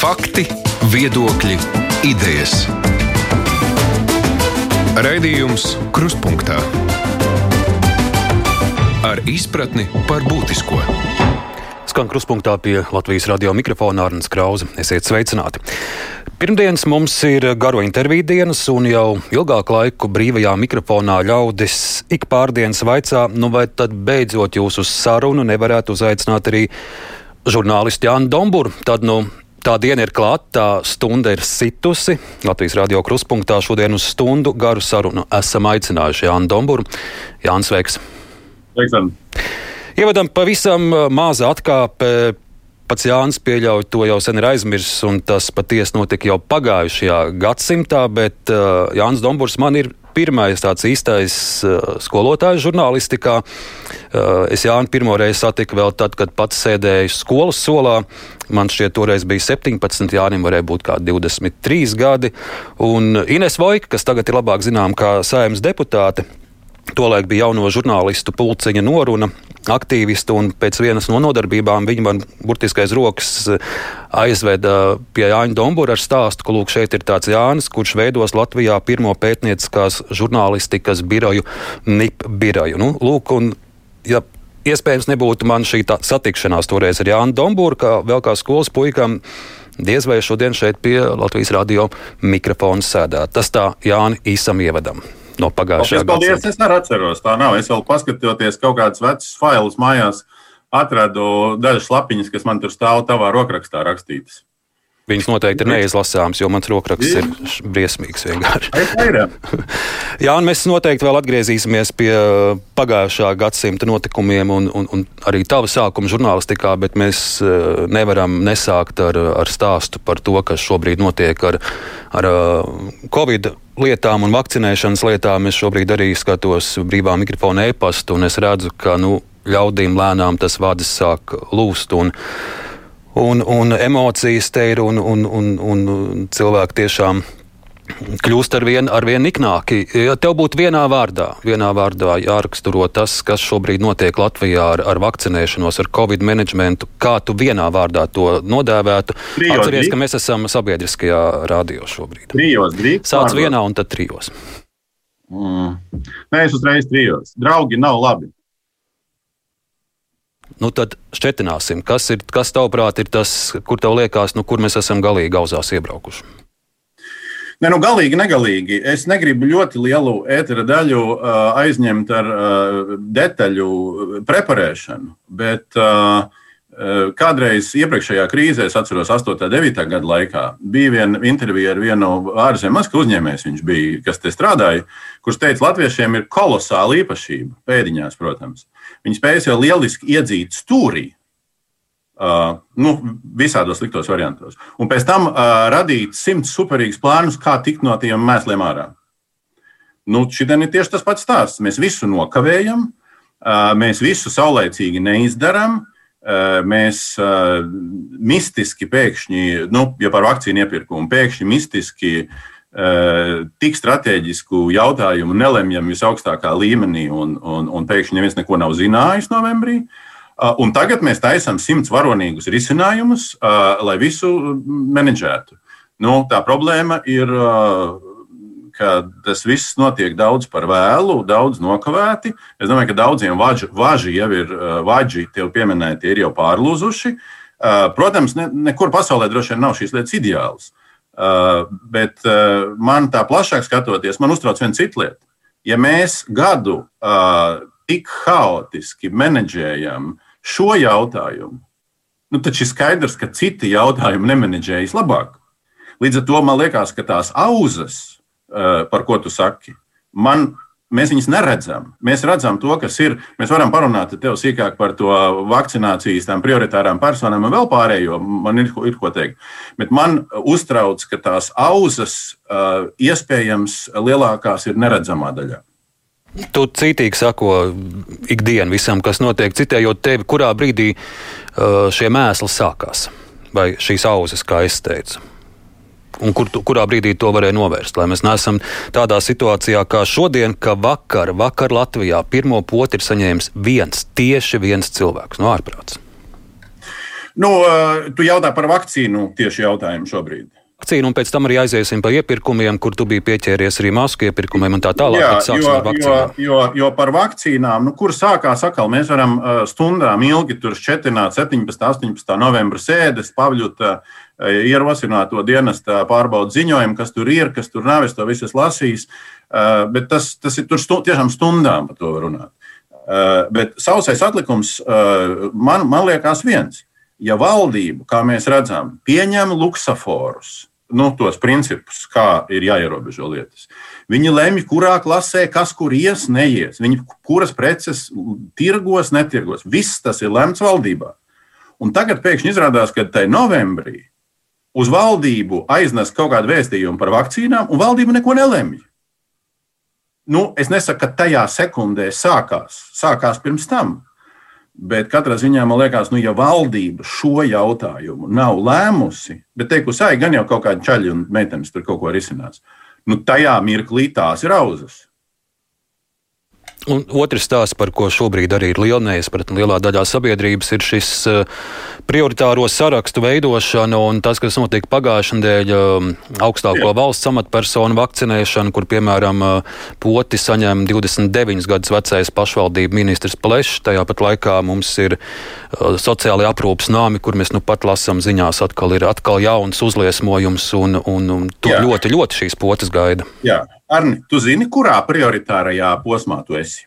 Fakti, viedokļi, idejas. Raidījums Kruspunkta ar izpratni par būtisko. Skan kruspunktā pie Latvijas radio mikrofona Arnēs Krause. Esiet sveicināti! Pirmdienas mums ir garo interviju dienas, un jau ilgāku laiku brīvajā mikrofonā ļaudis ik pārdienas vaicā, nu vai tad beidzot jūs uz sarunu nevarētu uzaicināt arī žurnālistu Jānu Domburu. Tad, nu, Tā diena ir klāta, tā stunda ir situsi. Latvijas radio kruspunktā šodien uz stundu garu sarunu esam aicinājuši Jānu Domburu. Jānis Veiks. Sveikam. Ievadam pavisam maza atkāpe. Pats Jānis pieļauj to jau sen ir aizmirsis, un tas patiesi notika jau pagājušajā gadsimtā, bet uh, Jānis Domburs man ir pirmais tāds īstais uh, skolotājs žurnālistikā. Uh, es Jānu pirmo reizi satiku vēl tad, kad pats sēdēju skolas solā. Man šķiet, toreiz bija 17, Jānis varēja būt kā 23 gadi. Un Ines Vojka, kas tagad ir labāk zinām kā saimnes deputāte, Tolaik bija jauno žurnālistu pulciņa noruna, aktīvistu, un pēc vienas no nodarbībām viņa man burtiski aiz rokas aizveda pie Jāņa Dombura ar stāstu, ka lūk, šeit ir tāds Jānis, kurš veidos Latvijā pirmo pētnieciskās žurnālistikas biroju, NIP biroju. Nu, lūk, un, ja iespējams nebūtu man šī satikšanās toreiz ar Jānu Domburu, kā vēl kā skolas puikam, diez vai šodien šeit pie Latvijas radio mikrofona sēdēt. Tas tā Jāni īsam ievadam no pagājušā gada. Paldies, es arī atceros, tā nav. Es vēl paskatoties kaut kādus vecus failus mājās, atradu dažas lapiņas, kas man tur stāv tavā rokrakstā rakstītas. Viņas noteikti ir neizlasāmas, jo mans rokraksts ir briesmīgs Jā, un mēs noteikti vēl atgriezīsimies pie pagājušā gadsimta notikumiem un, un, un arī tava sākuma žurnālistikā, bet mēs eh, nevaram nesākt ar, ar stāstu par to, kas šobrīd notiek ar, ar eh, Covid lietām un vakcinēšanas lietām. Es šobrīd arī skatos brīvā mikrofona e-pastu, un es redzu, ka nu, ļaudīm lēnām tas vārds sāk lūst. Un, un, un emocijas te ir, un, un, un, un cilvēki tiešām kļūst ar vien, ar vien niknāki. Ja tev būtu vienā vārdā, vienā vārdā jāraksturo tas, kas šobrīd notiek Latvijā ar, ar vakcinēšanos, ar covid menedžmentu, kā tu vienā vārdā to nodēvētu. Trijos, Atceries, drīk. ka mēs esam sabiedriskajā radio šobrīd. Trijos, drīk, Sāc vienā un tad trijos. Mm. Nē, es uzreiz trijos. Draugi nav labi. Nu, tad šķetināsim, kas, ir, kas tavuprāt ir tas, kur tev liekas, nu, kur mēs esam galīgi gauzās iebraukuši? Ne, nu, galīgi, negalīgi. Es negribu ļoti lielu ētera daļu uh, aizņemt ar uh, detaļu preparēšanu, bet uh, Kādreiz iepriekšējā krīzē, es atceros, 8. un 9. gada laikā, bija viena intervija ar vienu ārzemju uzņēmēju, viņš bija, kas te strādāja, kurš teica, latviešiem ir kolosāla īpašība, pēdiņās, protams. Viņi spēj jau lieliski iedzīt stūrī, uh, nu, visādos sliktos variantos, un pēc tam uh, radīt simts superīgus plānus, kā tikt no tiem mēsliem ārā. Nu, Šitien ir tieši tas pats stāsts. Mēs visu nokavējam, uh, mēs visu saulēcīgi neizdarām. Eh, mēs uh, mistiski pēkšņi, nu, ja par vakcīnu iepirkumu, pēkšņi mistiski uh, tik strateģisku jautājumu nelemjam visaugstākā līmenī, un, un, un pēkšņi neviens neko nav zinājis novembrī. Uh, un tagad mēs taisām simts varonīgus risinājumus, lai visu menedžētu. Nu, tā problēma ir ka tas viss notiek daudz par vēlu, daudz nokavēti. Es domāju, ka daudziem važi, važi jau ir, važi tev pieminēti, ir jau pārlūzuši. Protams, ne, nekur pasaulē droši vien nav šīs lietas ideālas. Bet man tā plašāk skatoties, man uztrauc viena cita lieta. Ja mēs gadu tik haotiski menedžējam šo jautājumu, nu, tad ir skaidrs, ka citi jautājumi nemenedžējas labāk. Līdz ar to man liekas, ka tās auzas, Eh, par ko tu saki. Man, mēs viņus neredzam. Mēs redzam to, kas ir. Mēs varam parunāt tev sīkāk par to vakcinācijas, tām prioritārām personām un vēl pārējo. Man ir, ir ko teikt. Bet man uztrauc, ka tās auzas iespējams lielākās ir neredzamā daļā. Tu cītīgi sako ikdienu visam, kas notiek, citējot tevi, kurā brīdī šie mēsli sākās, vai šīs auzas, kā es teicu un kur, kurā brīdī to varēja novērst. Lai mēs neesam tādā situācijā kā šodien, ka vakar, vakar Latvijā pirmo poti ir saņēmis viens, tieši viens cilvēks no ārprāts. Nu, tu jautā par vakcīnu tieši jautājumu šobrīd vakcīnu, un pēc tam arī aiziesim pa iepirkumiem, kur tu biji pieķēries arī masku iepirkumiem un tā tālāk. Jā, jo, jo, jo, jo par vakcīnām, nu, kur sākās atkal, mēs varam uh, stundām ilgi tur šķetināt 17. 18. novembra sēdes, pavļut uh, ierosināto dienesta pārbaudu ziņojumu, kas tur ir, kas tur nav, es to visu lasījis, uh, bet tas, tas ir tur stu, tiešām stundām par to runāt. Uh, bet sausais atlikums man, man liekas viens. Ja valdība, kā mēs redzam, pieņem luksaforus, nu, tos principus, kā ir jāierobežo lietas. Viņi lemj, kurā klasē kas kur ies, neies. Viņi kuras preces tirgos, netirgos. Viss tas ir lemts valdībā. Un tagad pēkšņi izrādās, ka tai novembrī uz valdību aiznes kaut kādu vēstījumu par vakcīnām, un valdība neko nelemj. Nu, es nesaku, ka tajā sekundē sākās, sākās pirms tam. Bet katrā ziņā man liekas, nu, ja valdība šo jautājumu nav lēmusi, bet teikusi, ai, gan jau kaut kādi čaļi un meitenes tur kaut ko risinās, nu, tajā mirklī tās ir auzas. Un otrs stāsts, par ko šobrīd arī ir liela neizpratne lielā daļā sabiedrības, ir šis uh, prioritāro sarakstu veidošana un tas, kas notika pagājušajā nedēļā, um, augstāko valsts amatpersonu vakcinēšana, kur, piemēram, uh, poti saņem 29 gadus vecais pašvaldību ministrs Plešs. Tajā pat laikā mums ir sociālai aprūpas nāmi, kur mēs nu pat lasām ziņās, atkal ir atkal jauns uzliesmojums un, un, un to Jā. ļoti, ļoti šīs potas gaida. Jā. Arni, tu zini, kurā prioritārajā posmā tu esi?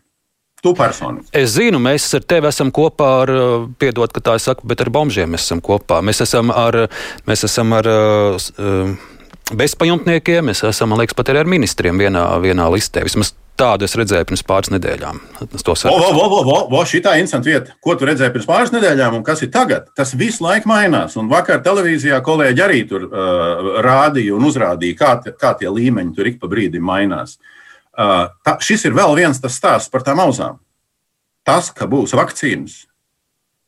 Tu personīgi. Es zinu, mēs ar tevi esam kopā ar, uh, piedod, ka tā es saku, bet ar bombžiem mēs esam kopā. Mēs esam ar, mēs esam ar uh, bezpajumtniekiem, mēs esam, man liekas, pat arī ar ministriem vienā, vienā listē. Vismaz Tādu es redzēju pirms pāris nedēļām. Tas ir interesants vieta. Ko tu redzēji pirms pāris nedēļām un kas ir tagad? Tas visu laiku mainās. Un vakar televīzijā kolēģi arī tur uh, rādīja un uzrādīja, kā, te, kā tie līmeņi tur ik pa brīdim mainās. Uh, tā, šis ir vēl viens tas stāsts par tām auzām. Tas, ka būs vakcīnas,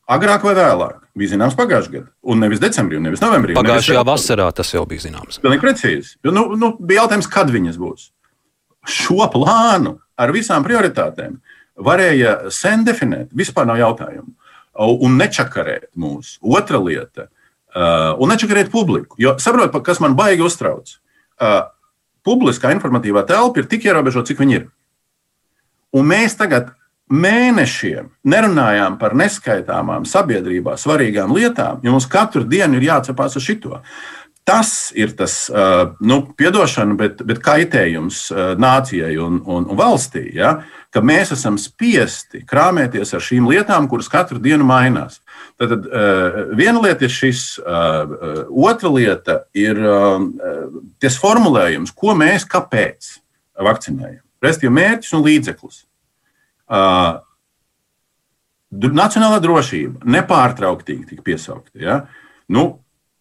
Agrāk vai vēlāk bija zināms pagājušajā gadā, un nevis decembrī, un nevis novembrī. Pagājušajā vasarā tas jau bija zināms. Pilnīgi precīzi. Nu, nu, bija jautājums, kad viņas būs šo plānu ar visām prioritātēm varēja sen definēt. Vispār nav jautājumu. Un nečakarēt mūs. Otra lieta uh, - un nečakarēt publiku. Jo saprotat, kas man baigi uztrauc. Uh, publiskā informatīvā telpa ir tik ierobežota, cik viņa ir. Un mēs tagad mēnešiem nerunājām par neskaitāmām sabiedrībā svarīgām lietām, jo mums katru dienu ir jācepās uz šito. Tas ir tas, nu, piedošana, bet, bet kaitējums nācijai un, un, un valstī, ja, ka mēs esam spiesti krāpēties ar šīm lietām, kuras katru dienu mainās. Tad, tad viena lieta ir šis, otra lieta ir tas formulējums, ko mēs kāpēc vakcinējam. Restīvi mērķis un līdzeklis. Nacionālā drošība nepārtrauktīgi tika piesaukta. Ja? Nu,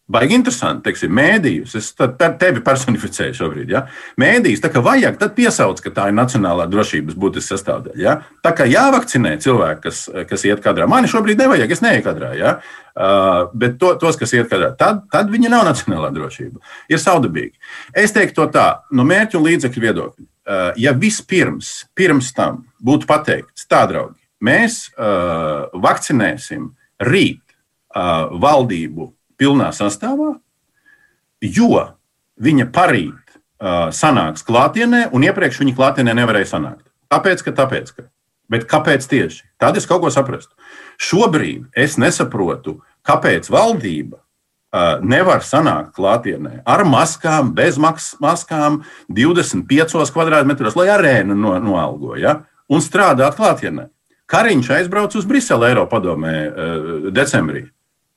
Baigi interesanti, teiksim, mēdījus. Es tevi personificēju šobrīd. Ja? Mēdījus, tā kā vajag, tad piesauc, ka tā ir nacionālā drošības būtiska sastāvdaļa. Ja? Tā kā jāvakcinē cilvēki, kas, kas iet kadrā. Mani šobrīd nevajag, es neietu kadrā. Ja? Uh, bet to, tos, kas iet kadrā, tad, tad viņi nav nacionālā drošība. Ir saudabīgi. Es teiktu to tā, no mērķu un līdzekļu viedokļa. Uh, ja vispirms, pirms tam būtu pateikts, tā, draugi, mēs uh, vakcinēsim rīt valdību pilnā sastāvā, jo viņa parīt uh, sanāks klātienē, un iepriekš viņa klātienē nevarēja sanākt. Kāpēc? Ka tāpēc ka. Bet kāpēc tieši? Tad es kaut ko saprastu. Šobrīd es nesaprotu, kāpēc valdība uh, nevar sanākt klātienē ar maskām, bez maskām, 25 kvadrātmetros, lai arēnu no, noalgo ja? un strādāt klātienē. Kariņš aizbrauca uz Briseli Eiropa padomē uh, decembrī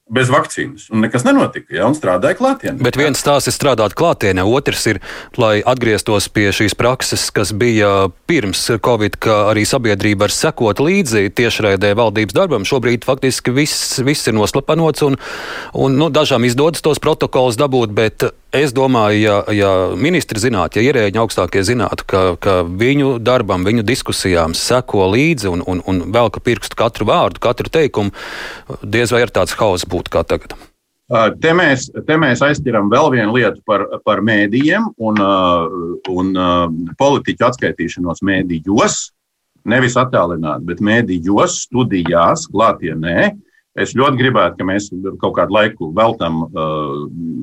bez vakcīnas. Un nekas nenotika. Ja, un strādāja klātienē. Bet viens tās ir strādāt klātienē, otrs ir, lai atgrieztos pie šīs prakses, kas bija pirms Covid, ka arī sabiedrība var sekot līdzi tiešraidē valdības darbam. Šobrīd faktiski viss, viss ir noslapanots un, un nu, dažām izdodas tos protokolus dabūt, bet es domāju, ja, ja ministri zinātu, ja ierēģi augstākie zinātu, ka, ka viņu darbam, viņu diskusijām seko līdzi un, un, un velka pirkstu katru vārdu, katru teikumu, diez vai ir tāds hauss būtu kā tagad? Te mēs, te mēs aizķeram vēl vienu lietu par, par mēdījiem un, un politiķu atskaitīšanos mēdījos. Nevis attālināti, bet mēdījos, studijās, klātienē. Es ļoti gribētu, ka mēs kaut kādu laiku veltam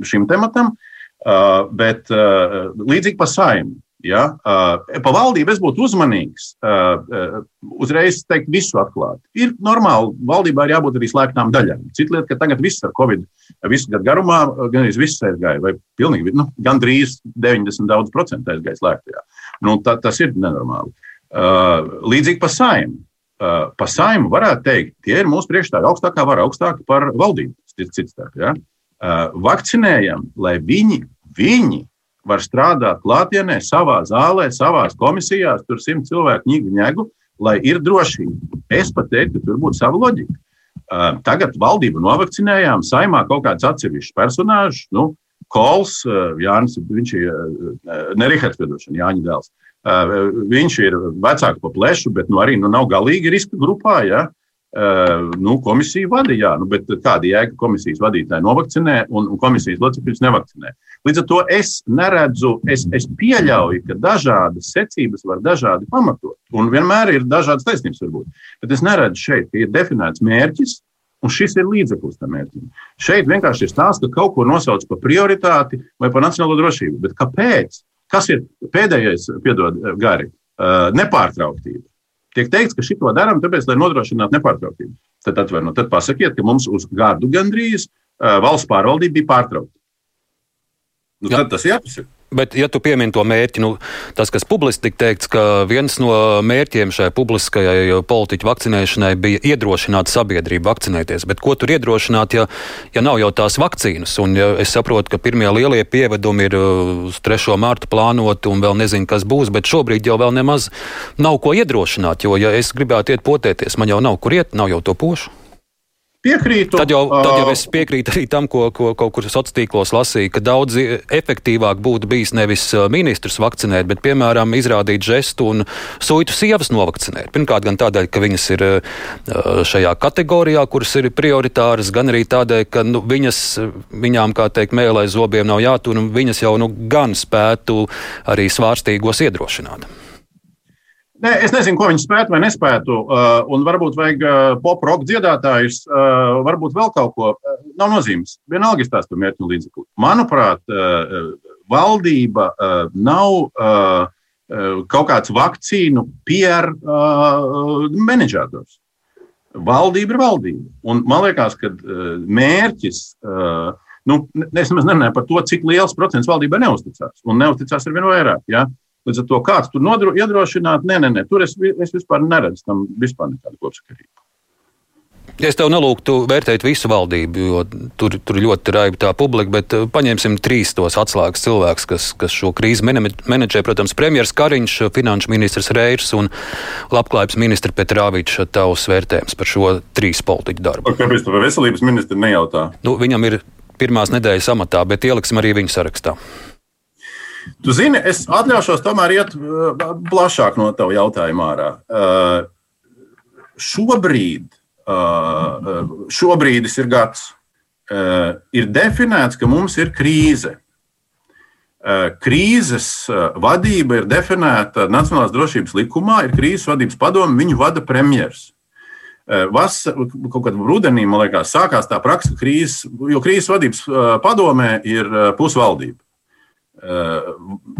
šim tematam, uh, bet uh, līdzīgi pa saimnu. Ja? Uh, pa valdību es būtu uzmanīgs. Uh, uh, uzreiz teikt, visu atklāt. Ir normāli, valdībā ir jābūt arī slēgtām daļām. Cita lieta, ka tagad viss ar Covid, visu gadu garumā, gan arī viss aizgāja, vai pilnīgi, nu, gandrīz 90 daudz procentu aizgāja slēgtajā. Nu, ta, tas ir nenormāli. Uh, līdzīgi pa saimnu. Uh, pa saimu varētu teikt, tie ir mūsu priekšstāvji augstākā vara, augstāka par valdību. Cits starp, ja? uh, vakcinējam, lai viņi, viņi var strādāt klātienē, savā zālē, savā komisijās, tur simt cilvēku ņēgu, ņēgu, lai ir drošība. Es pat teiktu, ka tur būtu sava loģika. Tagad valdību novakcinējām, saimā kaut kāds atsevišķs personāžs, nu, Kols, Jānis, viņš ir Nerihards, piedošana, Jāņa dēls. Viņš ir vecāks par plešu, bet nu, arī nu, nav galīgi riska grupā. Ja? Nu, komisija vadīja, nu, bet kāda jēga komisijas vadītāja novakcinē un, un komisijas locekļus nevakcinē. Līdz ar to es neredzu, es, es pieļauju, ka dažādas secības var dažādi pamatot. Un vienmēr ir dažādas taisnības, varbūt. Bet es neredzu šeit, ka ir definēts mērķis, un šis ir līdzeklis tam mērķim. Šeit vienkārši ir stāsts, ka kaut ko nosauc par prioritāti vai par nacionālo drošību. Bet kāpēc? Kas ir pēdējais, piedod, gari? Nepārtrauktība. Tiek teikts, ka šito darām, tāpēc, lai nodrošinātu nepārtrauktību. Tad, atvaino, tad pasakiet, ka mums uz gadu gandrīz valsts pārvaldība bija pārtraukta. Nu, tad tas jāpasaka. Bet, ja tu piemini to mērķi, nu, tas, kas publiski tika teikts, ka viens no mērķiem šai publiskajai politiķu vakcinēšanai bija iedrošināt sabiedrību vakcinēties. Bet ko tur iedrošināt, ja, ja nav jau tās vakcīnas? Un ja es saprotu, ka pirmie lielie pievedumi ir uz 3. mārtu plānoti un vēl nezinu, kas būs, bet šobrīd jau vēl nemaz nav ko iedrošināt, jo, ja es gribētu iet potēties, man jau nav kur iet, nav jau to pošu. Piekrītu. Tad jau, tad jau es piekrītu arī tam, ko, ko kaut kur sociālos tīklos lasīju, ka daudz efektīvāk būtu bijis nevis ministrs vakcinēt, bet, piemēram, izrādīt žestu un sūtu sievas novakcinēt. Pirmkārt, gan tādēļ, ka viņas ir šajā kategorijā, kuras ir prioritāras, gan arī tādēļ, ka nu, viņas, viņām, kā teikt, mēlē zobiem nav jātur, un viņas jau nu, gan spētu arī svārstīgos iedrošināt. Nē, es nezinu, ko viņi spētu vai nespētu. Uh, un varbūt vajag uh, pop-rock dziedātājus, uh, varbūt vēl kaut ko. Nav nozīmes. Vienalga ir tās mērķu līdzekļi. Manuprāt, valdība nav kaut kāds vakcīnu PR menedžētājs. Valdība ir valdība. Un man liekas, ka mērķis. Nu, es nemaz nerunāju par to, cik liels procents valdībai neusticās. Un neusticās ar vien vairāk. Ja? Uh, Līdz ar to kāds tur nodro, iedrošināt, nē, nē, nē, tur es, es vispār neredzu tam vispār nekādu kopsakarību. Es tev nelūgtu vērtēt visu valdību, jo tur, tur ļoti raiba tā publika, bet uh, paņemsim trīs tos atslēgas cilvēkus, kas, kas šo krīzi menedžē. Protams, premjerministrs Kariņš, finanšu ministrs Reirs un labklājības ministrs Petrāvičs. Tavs vērtējums par šo trīs politiķu darbu. Kāpēc tu veselības ministru nejautā? Nu, viņam ir pirmās nedēļas amatā, bet ieliksim arī viņu sarakstā. Tu zini, es atļaušos tomēr iet uh, plašāk no tava jautājuma ārā. Uh, šobrīd, uh, šobrīd ir gads, ir definēts, ka mums ir krīze. Krīzes vadība ir definēta Nacionālās drošības likumā, ir krīzes vadības padome, viņu vada premjerministrs. Vasarā, kaut kad rudenī, man liekas, sākās tā praksa, krīzes, jo krīzes vadības padomē ir pusvaldība. Eh,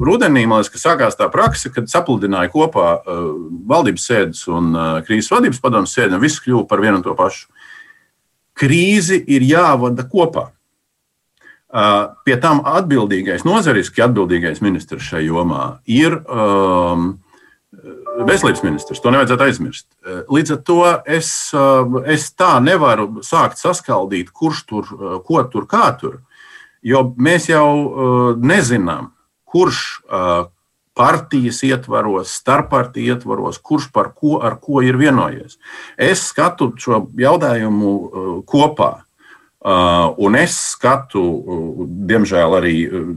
rudenī man liekas, sākās tā praksa, kad sapludināja kopā eh, valdības sēdes un eh, krīzes vadības padomus sēdi, un viss kļuva par vienu un to pašu. Krīzi ir jāvada kopā. Pie tam atbildīgais, nozariski atbildīgais ministrs šajā jomā ir um, veselības ministrs. To nevajadzētu aizmirst. Līdz ar to es, es tā nevaru sākt saskaldīt, kurš tur, ko tur, kā tur. Uh, Jo mēs jau uh, nezinām, kurš uh, partijas ietvaros, starppartiju ietvaros, kurš par ko, ko ir vienojies. Es skatu šo jautājumu uh, kopā. Uh, un es skatu, uh, diemžēl, arī uh,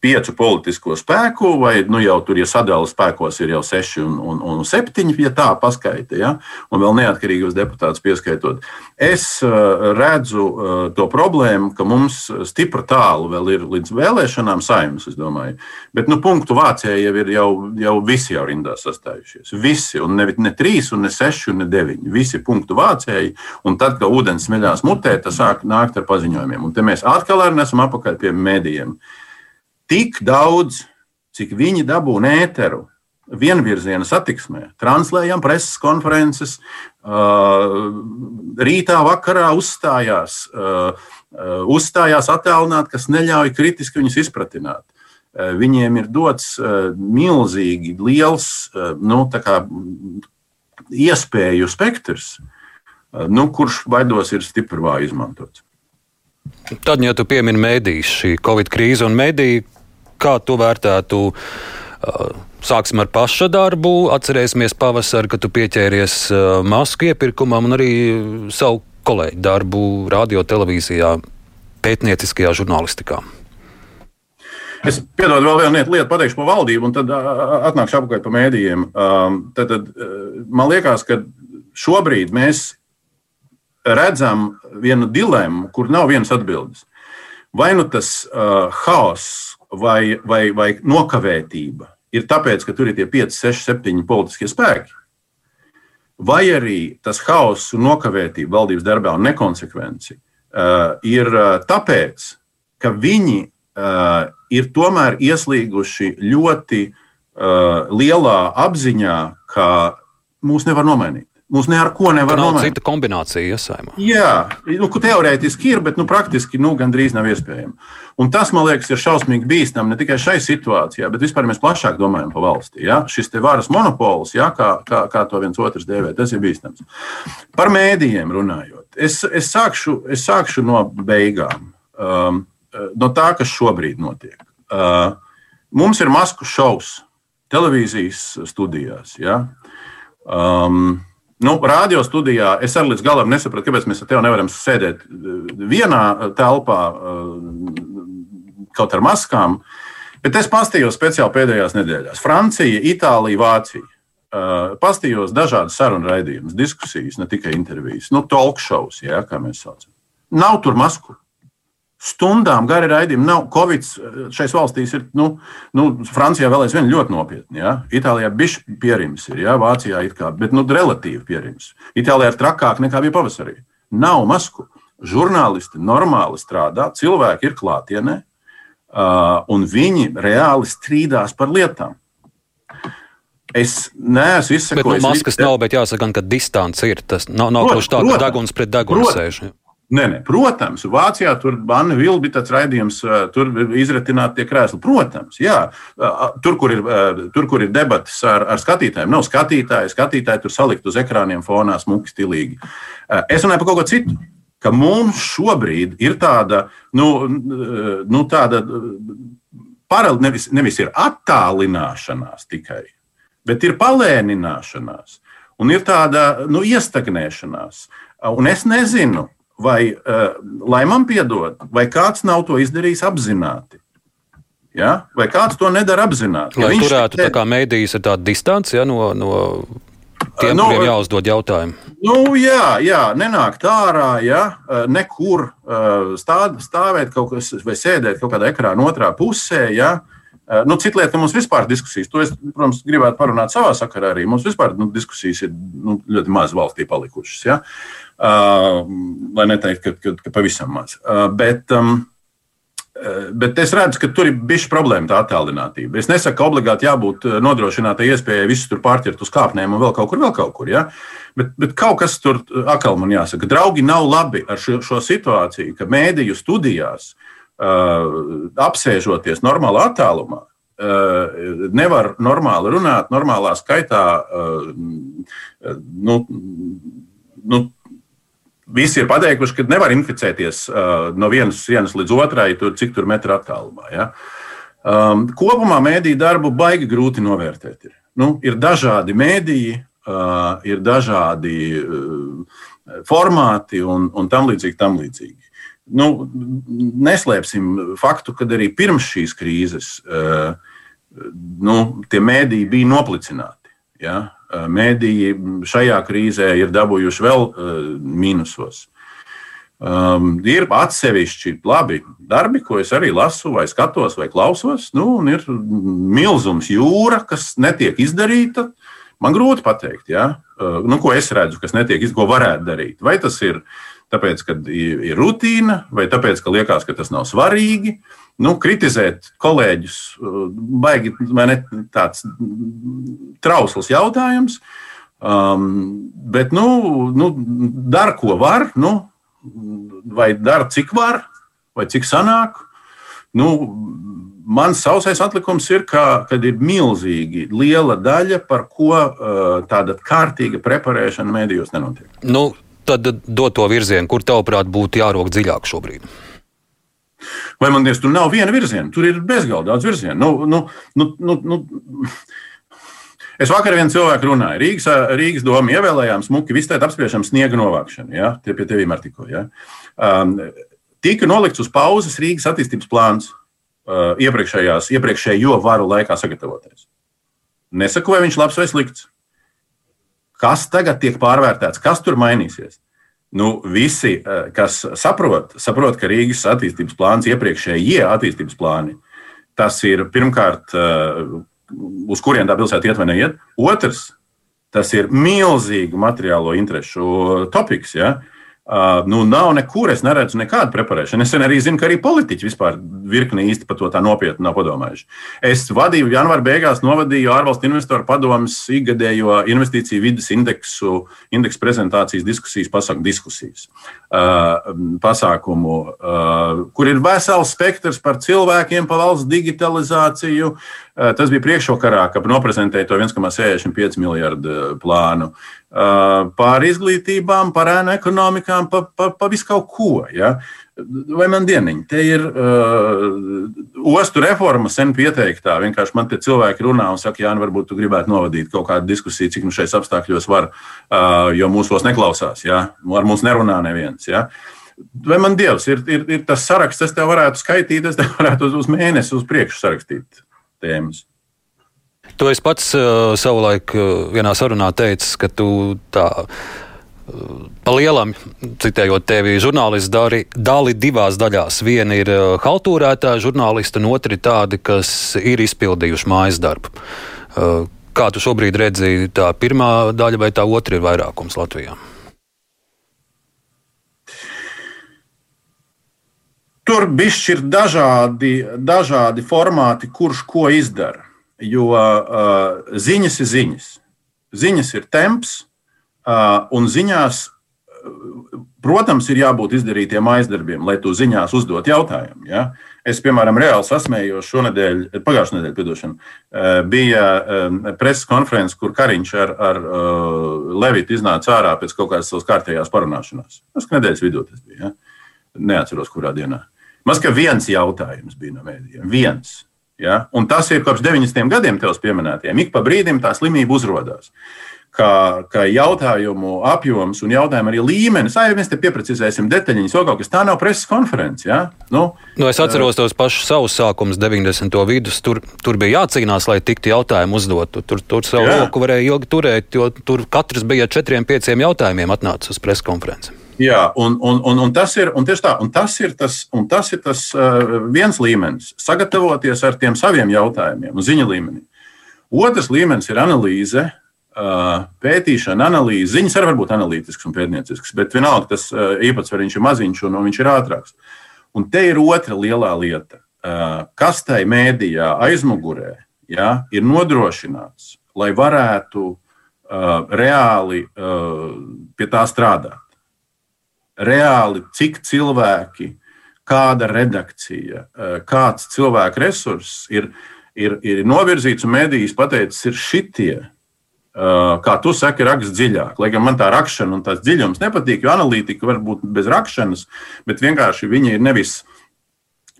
piecu politisko spēku, vai nu, jau tur, ja sadalījuma spēkos ir jau seši un, un, un septiņi, ja tā paskaita, ja? un vēl neatkarīgos deputātus pieskaitot. Es uh, redzu uh, to problēmu, ka mums stipri tālu vēl ir līdz vēlēšanām saimnes, es domāju. Bet nu, punktu vācijai jau ir jau, jau visi jau rindā sastājušies. Visi, un ne, ne trīs, un ne seši, un ne deviņi. Visi punktu vācijai, un tad, kad ūdens smeļās mutē, tas sāk nākt ar paziņojumiem. Un te mēs atkal esam apakaļ pie mēdījiem. Uh, tik daudz, cik viņi dabūna ēteru vienvirziena satiksmē, translējam preses konferences, rītā, vakarā uzstājās, uzstājās attēlināt, kas neļauj kritiski viņus izpratināt. Viņiem ir dots milzīgi liels nu, iespēju spektrs, nu, kurš baidos ir stipri vāji izmantots. Tad, ja tu piemini mēdīs, šī Covid krīze un mēdī, Kā tu vērtētu? Uh, sāksim ar paša darbu. Atcerēsimies pavasarī, kad tu pieķēries uh, masku iepirkumam un arī savu kolēģu darbu radio, televīzijā, pētnieciskajā žurnālistikā. Es piedodu vēl vienu lietu, pateikšu par valdību, un tad atnākšu apkārt par mēdījiem. Um, tad, tad, man liekas, ka šobrīd mēs redzam vienu dilemmu, kur nav vienas atbildes. Vai nu tas uh, haoss, vai, vai, vai nokavētība ir tāpēc, ka tur ir tie 5, 6, 7 politiskie spēki, vai arī tas haoss un nokavētība valdības darbā un nekonsekvenci uh, ir uh, tāpēc, ka viņi uh, ir tomēr ieslīguši ļoti uh, lielā apziņā, ka mūs nevar nomainīt. Mums ne ar ko nevar nomainīt. Cita kombinācija iesaimā. Jā, nu, teorētiski ir, bet nu, praktiski nu, gandrīz nav iespējama. Un tas, man liekas, ir šausmīgi bīstami ne tikai šai situācijā, bet vispār mēs plašāk domājam par valsti. Ja? Šis te varas monopols, ja? kā, kā, kā to viens otrs dēvē, tas ir bīstams. Par mēdījiem runājot, es, es, sākšu, es sākšu no beigām, um, no tā, kas šobrīd notiek. Uh, mums ir masku šovs televīzijas studijās. Ja? Um, Nu, radio studijā es arī līdz galam nesapratu, kāpēc mēs ar tevi nevaram sēdēt eh, vienā eh, telpā, eh, kaut ar maskām. Bet es pastījos speciāli pēdējās nedēļās. Francija, Itālija, Vācija. Pastījos dažādas sarunu raidījumus, diskusijas, ne tikai intervijas, nu, talk shows, jā, kā mēs saucam. Nav tur masku stundām gari raidījumi. Nav Covid šais valstīs ir, nu, nu Francijā vēl aizvien ļoti nopietni. Ja? Itālijā bija pierims, ir, ja? Vācijā ir kā, bet nu, relatīvi pierims. Itālijā ir trakāk nekā bija pavasarī. Nav masku. Žurnālisti normāli strādā, cilvēki ir klātienē, un viņi reāli strīdās par lietām. Es neesmu izsekojis. Bet, nu, maskas nav, bet jāsaka, ka distance ir. Tas nav, nav protams, tā, ka deguns pret degunu sēž. Nē, nē, protams, Vācijā tur Banna Vilna bija tāds raidījums, tur izretināt tie krēsli. Protams, jā, tur, kur ir, tur, kur ir debatas ar, ar skatītājiem, nav skatītāji, skatītāji tur salikt uz ekrāniem fonā smuki stilīgi. Es runāju par kaut ko citu. Ka mums šobrīd ir tāda, nu, nu tāda paralēli, nevis, nevis ir attālināšanās tikai, bet ir palēnināšanās un ir tāda nu, iestagnēšanās. Un es nezinu, vai, uh, lai man piedod, vai kāds nav to izdarījis apzināti. Ja? Vai kāds to nedara apzināti? Lai ja turētu te... tā kā mēdījis ar tādu distanci ja, no, no tiem, nu, kuriem jāuzdod jautājumu. Nu, jā, jā, nenākt ārā, ja, nekur stāv, stāvēt kaut kas vai sēdēt kaut kādā ekrāna otrā pusē. Ja. Nu, Cita lieta, ka mums vispār diskusijas, to es, protams, gribētu parunāt savā sakarā arī. Mums vispār nu, diskusijas ir nu, ļoti maz valstī palikušas. Ja. Uh, lai neteiktu, ka, ka, ka pavisam maz. Bet, um, Bet es redzu, ka tur ir bijusi problēma tā attālinātība. Es nesaku, ka obligāti jābūt nodrošinātai iespējai visus tur pārķert uz kāpnēm un vēl kaut kur, vēl kaut kur. Ja? Bet, bet kaut kas tur atkal man jāsaka. Draugi nav labi ar šo, šo situāciju, ka mēdīju studijās apsēžoties normālā attālumā. Nevar normāli runāt, normālā skaitā. Nu, nu, Visi ir pateikuši, ka nevar inficēties uh, no vienas sienas līdz otrai, tur, cik tur metru attālumā. Ja? Um, kopumā mēdīju darbu baigi grūti novērtēt. Ir, nu, ir dažādi mēdīji, uh, ir dažādi uh, formāti un, un tam līdzīgi. Tam līdzīgi. nu, neslēpsim faktu, ka arī pirms šīs krīzes nu, tie mēdīji bija noplicināti. Ja? Mēdīji šajā krīzē ir dabūjuši vēl mīnusos. Um, ir atsevišķi labi darbi, ko es arī lasu, vai skatos, vai klausos. Nu, ir milzums jūra, kas netiek izdarīta. Man grūti pateikt, ja? uh, nu, ko es redzu, kas netiek izdarīts, ko varētu darīt. Vai tas ir tāpēc, ka ir rutīna, vai tāpēc, ka liekas, ka tas nav svarīgi. Nu, kritizēt kolēģus, baigi ne, tāds trausls jautājums. Um, bet, nu, nu dara, ko var, nu, vai dara, cik var, vai cik sanāk. Nu, Mans sausais atlikums ir, ka, kad ir milzīgi liela daļa, par ko uh, tāda kārtīga preparēšana mēdījos nenotiek. Nu, tad dot to virzienu, kur tavuprāt būtu jārok dziļāk šobrīd? Vai man liekas, tur nav viena virziena, tur ir bezgalīgi daudz virzienu. Nu, nu, nu, nu, nu. Es vakar ar vienu cilvēku runāju. Rīgas, Rīgas doma ievēlējām smuki, visu tādu apspriešanu sniega novākšanu. Ja? Tie pie tevīm ar tikko. Ja? Um, tika nolikts uz pauzes Rīgas attīstības plāns uh, iepriekšējo varu laikā sagatavoties. Nesaku, vai viņš ir labs vai slikts. Kas tagad tiek pārvērtēts, kas tur mainīsies? Nu, visi, eh, kas saprot, saprot, ka Rīgas attīstības plāns, iepriekšējie attīstības plāni, tas ir pirmkārt, eh, uz kurien tā pilsēta iet vai neiet. Otrs, tas ir milzīgu materiālo interesu topiks. Ja? Uh, nu, nav nekur, es neredzu nekādu preparēšanu. Es arī zinu, ka arī politiķi vispār virkni īsti par to tā nopietni nav padomājuši. Es vadīju, janvāra beigās novadīju ārvalstu investoru padomus ikgadējo investīciju vidas indeksu, indeksu prezentācijas diskusijas, pasākumu diskusijas. Uh, pasākumu, uh, kur ir vesels spektrs par cilvēkiem, par valsts digitalizāciju. Uh, tas bija priekšvakarā, kad noprezentēja to 1,65 miljardu plānu. Uh, par izglītībām, par ēnu ekonomikām, par pa, pa visu kaut ko. Ja? Vai man dieniņi? Te ir uh, ostu reforma sen pieteiktā. Vienkārši man te cilvēki runā un saka, Jā, nu varbūt tu gribētu novadīt kaut kādu diskusiju, cik nu šais apstākļos var, uh, jo mūsos neklausās, ja? ar mums nerunā neviens. Ja? Vai man dievs, ir, ir, ir tas saraksts, es tev varētu skaitīt, es tev varētu uz, uz mēnesi uz priekšu sarakstīt tēmas. Tu esi pats uh, savulaik uh, vienā sarunā teicis, ka tu tā. Uh, pa lielam, citējot tevi, žurnālisti dali, dali divās daļās. Viena ir uh, haltūrētāja žurnālisti, un otra ir tādi, kas ir izpildījuši mājas darbu. Uh, kā tu šobrīd redzi, tā pirmā daļa vai tā otra ir vairākums Latvijā? Tur bišķi ir dažādi, dažādi formāti, kurš ko izdara jo uh, ziņas ir ziņas. Ziņas ir temps, uh, un ziņās, protams, ir jābūt izdarītiem aizdarbiem, lai tu ziņās uzdot jautājumu. Ja? Es, piemēram, reāli sasmējos šonadēļ, pagājušā nedēļa, piedošana, uh, bija um, preses konferences, kur Kariņš ar, ar uh, Levitu iznāca ārā pēc kaut kādas savas kārtējās parunāšanās. Tas nedēļas vidū tas bija. Ja? Neatceros, kurā dienā. Maz ka viens jautājums bija no mēdījiem. Viens. Ja? Un tas ir kopš 90. gadiem tevis pieminētiem. Ik pa brīdim tā slimība uzrādās. Kā, kā jautājumu apjoms un jautājumu arī līmenis. Ai, mēs te pieprecizēsim detaļiņas, vēl kaut kas tāds nav preses konferences. Ja? Nu, nu, es atceros tos pašus savus sākumus, 90. vidus. Tur, tur bija jācīnās, lai tiktu jautājumu uzdotu. Tur, tur savu jā. roku varēja ilgi turēt, jo tur katrs bija četriem, pieciem jautājumiem atnācis uz preses konferenci. Jā, un, un, un, un, tas ir, un tā, un tas ir tas, tas, ir tas uh, viens līmenis, sagatavoties ar tiem saviem jautājumiem, ziņa līmenī. Otrs līmenis ir analīze, pētīšana, analīze. Ziņas arī var būt analītisks un pētniecisks, bet vienalga tas uh, īpatsvars ir maziņš un, viņš ir ātrāks. Un te ir otra lielā lieta. Uh, kas tai mēdījā aizmugurē ja, ir nodrošināts, lai varētu uh, reāli uh, pie tā strādāt reāli, cik cilvēki, kāda redakcija, eh, kāds cilvēku resurss ir, ir, ir novirzīts un mēdījis pateicis, ir šitie. Eh, kā tu saki, raksts dziļāk. Lai gan man tā rakšana un tās dziļums nepatīk, jo analītika var būt bez rakšanas, bet vienkārši viņi ir nevis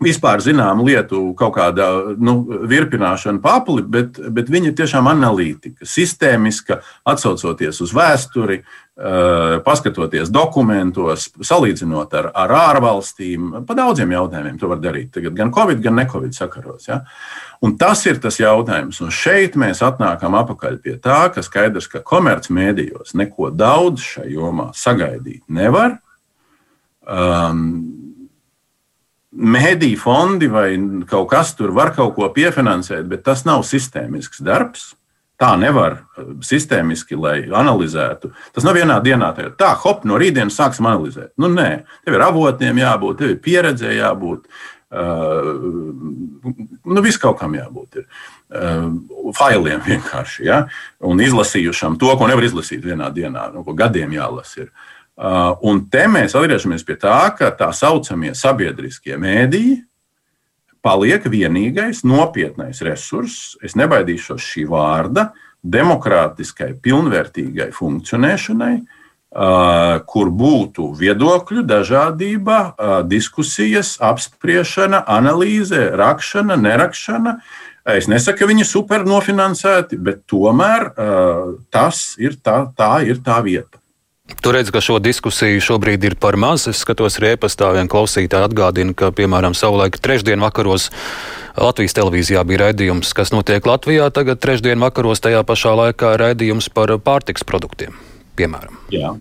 vispār zināmu lietu kaut kāda nu, virpināšana papli, bet, bet viņa ir tiešām analītika, sistēmiska, atsaucoties uz vēsturi, paskatoties dokumentos, salīdzinot ar, ar ārvalstīm, pa daudziem jautājumiem to var darīt. Tagad gan Covid, gan ne Covid sakaros. Ja? Un tas ir tas jautājums. Un šeit mēs atnākam atpakaļ pie tā, ka skaidrs, ka komercmedijos neko daudz šajā jomā sagaidīt nevar. Um, Mēdīņu fondi vai kaut kas tur var kaut ko piefinansēt, bet tas nav sistēmisks darbs. Tā nevar eh, sistēmiski, lai analizētu. Tas nav vienā dienā. Tā, hop, no rītdienas sāksim analizēt. Nu, nē, tev ir avotiem jābūt, tev ir pieredzē jābūt. Uh, nu, viss kaut kam jābūt. Ir. Uh, failiem vienkārši. Ja? Un izlasījušam to, ko nevar izlasīt vienā dienā, nu, ko gadiem jālasa. Uh, un te mēs atgriežamies pie tā, ka tā saucamie sabiedriskie mēdīji paliek vienīgais nopietnais resurss, es nebaidīšos šī vārda, demokrātiskai, pilnvērtīgai funkcionēšanai, kur būtu viedokļu dažādība, diskusijas, apspriešana, analīze, rakšana, nerakšana. Es nesaku, ka viņi ir super nofinansēti, bet tomēr tas ir tā, tā ir tā vieta. Tu redzi, ka šo diskusiju šobrīd ir par maz. Es skatos, arī e-pastā viena klausītāja atgādina, ka, piemēram, savulaik trešdien vakaros Latvijas televīzijā bija raidījums, kas notiek Latvijā. Tagad trešdien vakaros tajā pašā laikā raidījums par pārtiks produktiem, piemēram. Jā.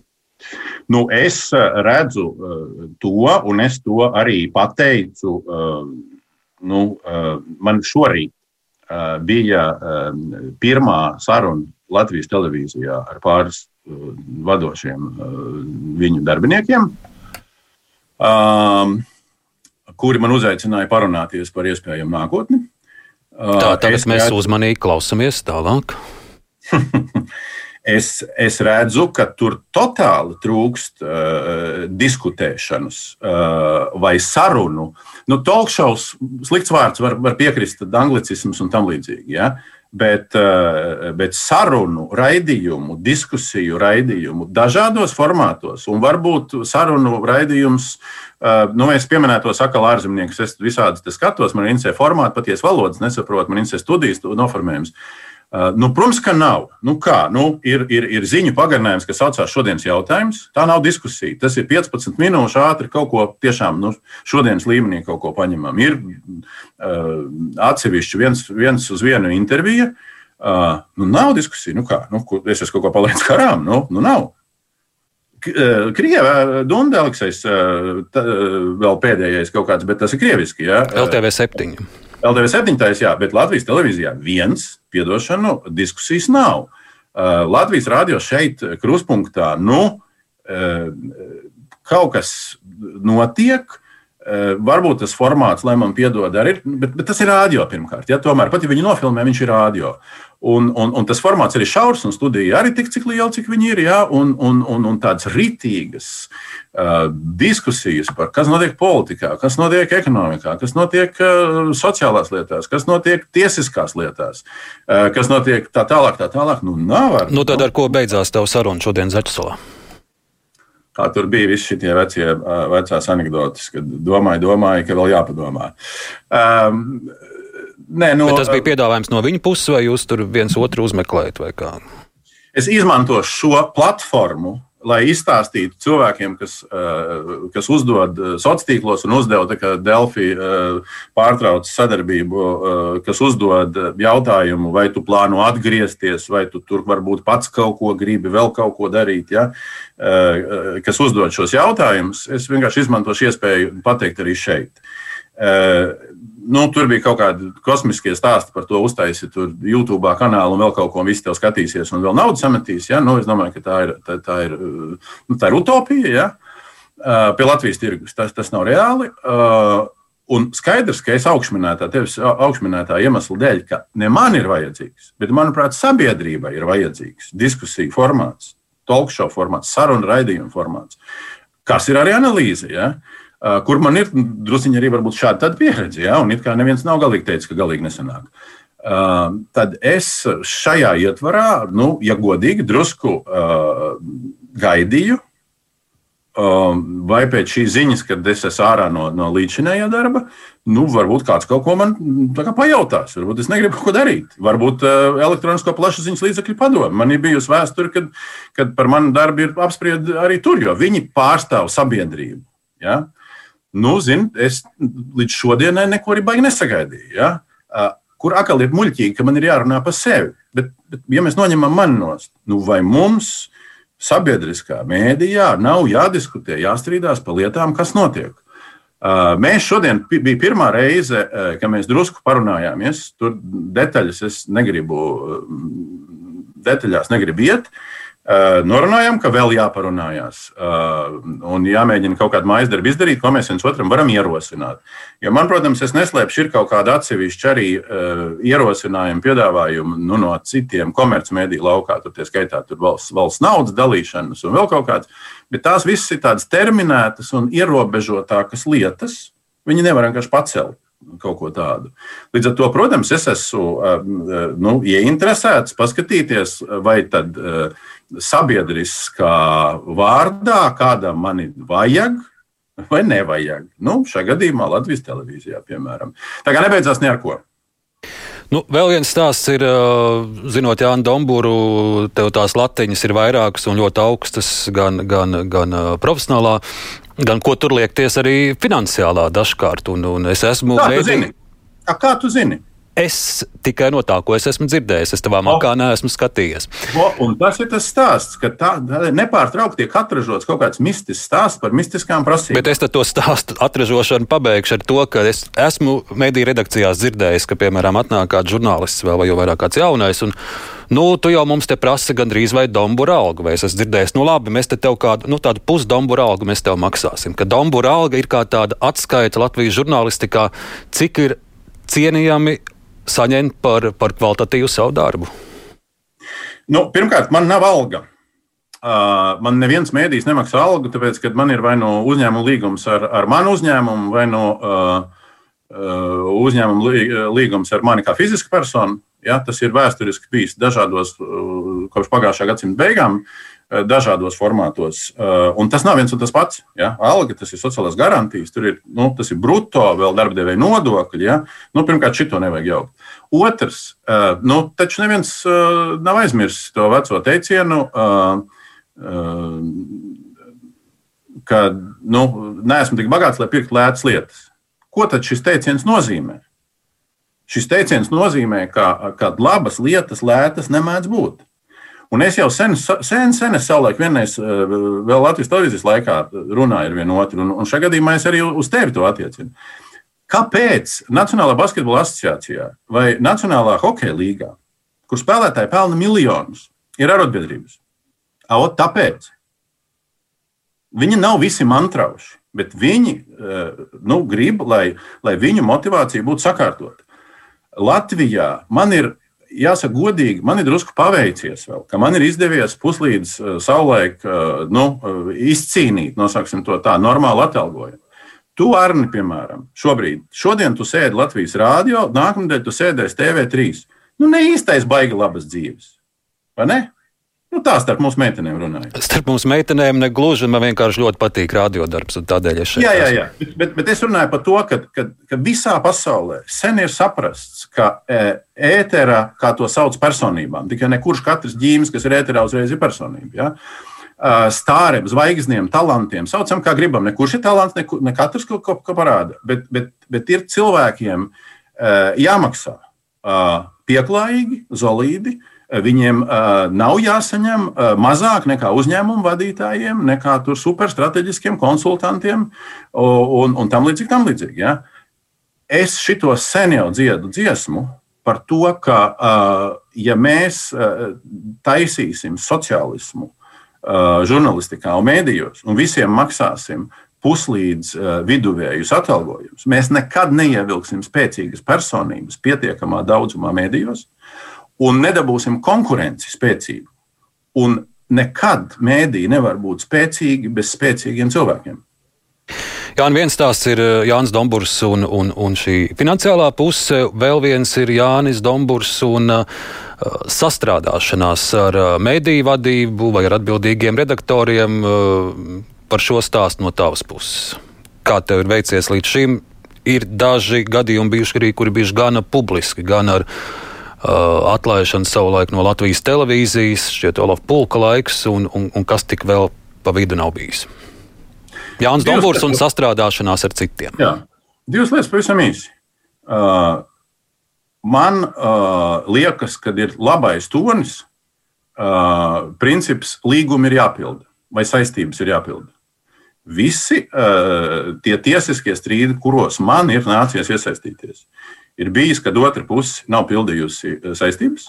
Nu, es eh, redzu uh, to, un es to arī pateicu. Uh, nu, man šorīt bija pirmā saruna Latvijas televīzijā ar pāris vadošiem viņu darbiniekiem, kuri man uzaicināja parunāties par iespējamu nākotni. Tā, tagad es mēs redzu... uzmanīgi klausamies tālāk. es, es redzu, ka tur totāli trūkst uh, diskutēšanas uh, vai sarunu. Nu, Talkshows, slikts vārds, var, var piekrist, anglicisms un tam līdzīgi. Ja? Uh, bet, eh, bet sarunu raidījumu, diskusiju raidījumu dažādos formātos. Un varbūt sarunu raidījums, eh, nu, es pieminēju sakala ārzemniekus, es visādi skatos, man ir interesē formāti, patiesi valodas nesaprotu, man interesē studijas noformējums. Uh, nu, protams, ka nav. Nu, kā? Nu, ir, ir, ir ziņu pagarinājums, kas saucās šodienas jautājums. Tā nav diskusija. Tas ir 15 minūšu ātri kaut ko tiešām nu, šodienas līmenī paņemam. Ir uh, atsevišķi viens, viens uz vienu intervija. Uh, nu, nav diskusija. Nu, kā? Nu, es esmu kaut ko palaidis garām. Nu, nu, nav. Aleksis, uh, vēl pēdējais kaut kāds, bet tas ir krieviski. Ja? LTV 7. LTV 7. jā, bet Latvijas televīzijā viens, piedošanu, diskusijas nav. Uh, Latvijas rādio šeit, kruspunktā, nu, uh, kaut kas notiek. Varbūt tas formāts, lai man piedod, arī ir, bet, bet tas ir rādio pirmkārt. Ja, tomēr, pat ja viņi nofilmē, viņš ir rādio. Un, un, un tas formāts ir šaurs, un studija arī tik cik liela, cik viņi ir. Ja, un, un, un, un tādas ritīgas uh, diskusijas par kas notiek politikā, kas notiek ekonomikā, kas notiek uh, sociālās lietās, kas notiek tiesiskās lietās, uh, kas notiek tā tālāk, tā tālāk. Nu, nav, ar, nu, tad ar ko beidzās tava saruna šodien Zaķisolā? Kā tur bija visi šie vecie, vecās anekdotas, kad domāju, domāju, ka vēl jāpadomā. Um, Nē, no, Bet tas bija piedāvājums no viņa puses, vai jūs tur viens otru uzmeklējat? Es izmantošu šo platformu, lai izstāstītu cilvēkiem, kas, eh, kas uzdod eh, sociālos tīklos un uzdeva Delfi eh, pārtrauc sadarbību, kas uzdod jautājumu, vai tu plāno atgriezties, vai tu tur varbūt pats kaut ko gribi, vēl kaut ko darīt. Ja? Kas uzdod šos jautājumus, es vienkārši izmantošu iespēju pateikt arī šeit nu, tur bija kaut kādi kosmiskie stāsti par to, uztaisīt YouTube kanālu un vēl kaut ko, un visi tev skatīsies, un vēl naudu sametīs. Ja? Nu, es domāju, ka tā ir, tā, tā ir, nu, tā ir utopija. Ja? Pie Latvijas tirgus tas, tas nav reāli. Un skaidrs, ka es augšminētā, tevis augšminētā iemesla dēļ, ka ne man ir vajadzīgs, bet, manuprāt, sabiedrībai ir vajadzīgs diskusiju formāts, talk show formāts, sarunu raidījumu formāts, kas ir arī analīze. Ja? Uh, kur man ir druskuļi arī šāda pieredze. Ja? Un it kā neviens nav galīgi teicis, ka galīgi nesanāk. Uh, tad es šajā ietvarā, nu, ja godīgi, drusku uh, gaidīju, vai pēc šīs ziņas, kad es esmu ārā no, no līdzinējā darba, nu, varbūt kāds kaut ko man kā pajautās. Varbūt es negribu ko darīt. Varbūt uh, elektronisko plašsaziņas līdzekļu padomu. Man ir bijusi vēsture, kad, kad par manu darbu ir apspriesti arī tur, jo viņi pārstāv sabiedrību. Ja? Nu, zin, es līdz šodienai neko arī baigi nesagaidīju. Ja? Kur atkal ir muļķīgi, ka man ir jārunā par sevi. Bet, bet ja mēs noņemam mani nost, nu, vai mums sabiedriskā mēdījā nav jādiskutē, jāstrīdās par lietām, kas notiek? Mēs šodien bija pirmā reize, kad mēs drusku parunājāmies. Tur detaļas es negribu, detaļās negribu iet. Uh, Uh, norunājam, ka vēl jāparunājās uh, un jāmēģina kaut kādu mājas darbu izdarīt, ko mēs viens otram varam ierosināt. Jo man, protams, es neslēpšu, ir kaut kāda atsevišķa arī uh, ierosinājuma, piedāvājuma nu, no citiem komercmediju laukā, tur tie skaitā tur valsts, valsts naudas dalīšanas un vēl kaut kāds. Bet tās visas ir tādas terminētas un ierobežotākas lietas. Viņi nevar vienkārši pacelt kaut ko tādu. Līdz ar to, protams, es esmu nu, ieinteresēts paskatīties, vai tad sabiedriskā vārdā kādam mani vajag. Vai nevajag? Nu, šajā gadījumā Latvijas televīzijā, piemēram. Tā kā nebeidzās neko. Nu, vēl viens stāsts ir, zinot Jānu Dombūru, tev tās latiņas ir vairākas un ļoti augstas, gan, gan, gan profesionālā gan ko tur liekties arī finansiālā dažkārt. Un, un es esmu. Kā tu zini? Kā tu zini? Es tikai no tā, ko es esmu dzirdējis, es tavā makā neesmu skatījies. O, un tas ir tas stāsts, ka tā nepārtraukti tiek atražots kaut kāds mistisks stāsts par mistiskām prasībām. Bet es to stāstu atražošanu pabeigšu ar to, ka es esmu mediju redakcijās dzirdējis, ka, piemēram, atnāk kāds žurnālists vēl vai jau vairāk kāds jaunais. Un, Nu, tu jau mums te prasa gandrīz vai dombura algu, vai es esmu dzirdējis, nu labi, mēs te tev kādu, nu, tādu pusdombura algu mēs tev maksāsim. Ka dombura alga ir kā tāda atskaita Latvijas žurnālistikā, cik ir cienījami saņemt par, par kvalitatīvu savu darbu? Nu, pirmkārt, man nav alga. Uh, man neviens mēdījis nemaksā algu, tāpēc, ka man ir vai nu no uzņēmuma līgums ar, ar manu uzņēmumu, vai no uh, uh, uzņēmuma līgums ar mani kā fizisku personu. Ja, tas ir vēsturiski bijis dažādos, kopš pagājušā gadsimta beigām. Eh, dažādos formātos. Eh, un tas nav viens un tas pats. Ja? Alga, tas ir sociālās garantijas, tur ir, nu, tas ir brutto, vēl darbdevēja nodokļi. Ja? Nu, pirmkārt, šito nevajag jaukt. Otrs, eh, nu, taču neviens nav aizmirsis to veco teicienu, ka nu, neesmu tik bagāts, lai pirktu lētas lietas. Ko tad šis teiciens nozīmē? Šis teiciens nozīmē, ka, ka labas lietas, lētas nemēdz būt. Un es jau sen, sen, sen es savulaik vienreiz, eh, vēl Latvijas televīzijas laikā runāju ar vienu otru, un, un šajā gadījumā es arī uz tevi to attiecinu. Kāpēc Nacionālā basketbola asociācijā vai Nacionālā hokeja līgā, kur spēlētāji pelna miljonus, ir arotbiedrības? Ot, tāpēc. Viņi nav visi mantrauši, bet viņi eh, nu, grib, lai, lai viņu motivācija būtu sakārtota. Latvijā man ir jāsaka, godīgi, man ir drusku paveicies, vēl, ka man ir izdevies puslīdz uh, savulaik uh, nu, uh, izcīnīt, nosaksim to tā, normālu atalgojumu. Tu, Arni, piemēram, šobrīd, šodien tu sēdi Latvijas rādio, nākamnedēļ tu sēdēsi TV3. Nu, ne īstais baigi labas dzīves, vai ne? Nu, tā starp mūsu meitenēm runājot. Starp mūsu meitenēm ne gluži, man vienkārši ļoti patīk radiodarbs. Tādēļ es šeit jā, jā, jā. Bet, bet, bet es runāju par to, ka, ka, ka visā pasaulē sen ir saprasts, ka e, ēterā, kā to sauc personībām, tikai ne kurš katrs ģīmis, kas ir ēterā, uzreiz ir personība. Ja? Stāriem, zvaigzniem, talantiem, saucam, kā gribam. Ne kurš ir talants, ne, ne katrs ko, ko, ko parāda. Bet, bet, bet ir cilvēkiem jāmaksā pieklājīgi, zolīdi, Viņiem nav jāsaņem mazāk nekā uzņēmumu vadītājiem, nekā superstrateģiskiem konsultantiem un, un tam līdzīgi. Tam līdzīgi ja? Es šito sen jau dziedu dziesmu par to, ka, ja mēs taisīsim sociālismu žurnālistikā un mēdījos un visiem maksāsim puslīdz viduvējus atalgojumus, mēs nekad neievilksim spēcīgas personības pietiekamā daudzumā mēdījos un nedabūsim konkurenci spēcīgu. Un nekad mēdī nevar būt spēcīgi bez spēcīgiem cilvēkiem. Jā, viens tās ir eh, Jānis Dombūrs un, un, un šī finansiālā puse, vēl viens ir Jānis Dombūrs un uh, sastrādāšanās ar uh, mediju vadību vai ar atbildīgiem redaktoriem. Uh, par šo stāstu no tavas puses. Kā tev ir veicies līdz šim? Ir daži gadījumi bijuši arī, kuri bijuši gana publiski, gan ar uh, atlaišanu savulaik no Latvijas televīzijas, šķiet, Olaf Pulka laiks, un, un, un kas tik vēl pa vidu nav bijis. Jānis Dombūrs un sastrādāšanās ar citiem. Jā, divas lietas pavisam īsi. Uh, man uh, liekas, ka ir labais tonis, uh, princips līgumi ir jāpilda vai saistības ir jāpilda. Visi uh, tie tiesiskie strīdi, kuros man ir nācies iesaistīties, ir bijis, kad otra puse nav pildījusi saistības.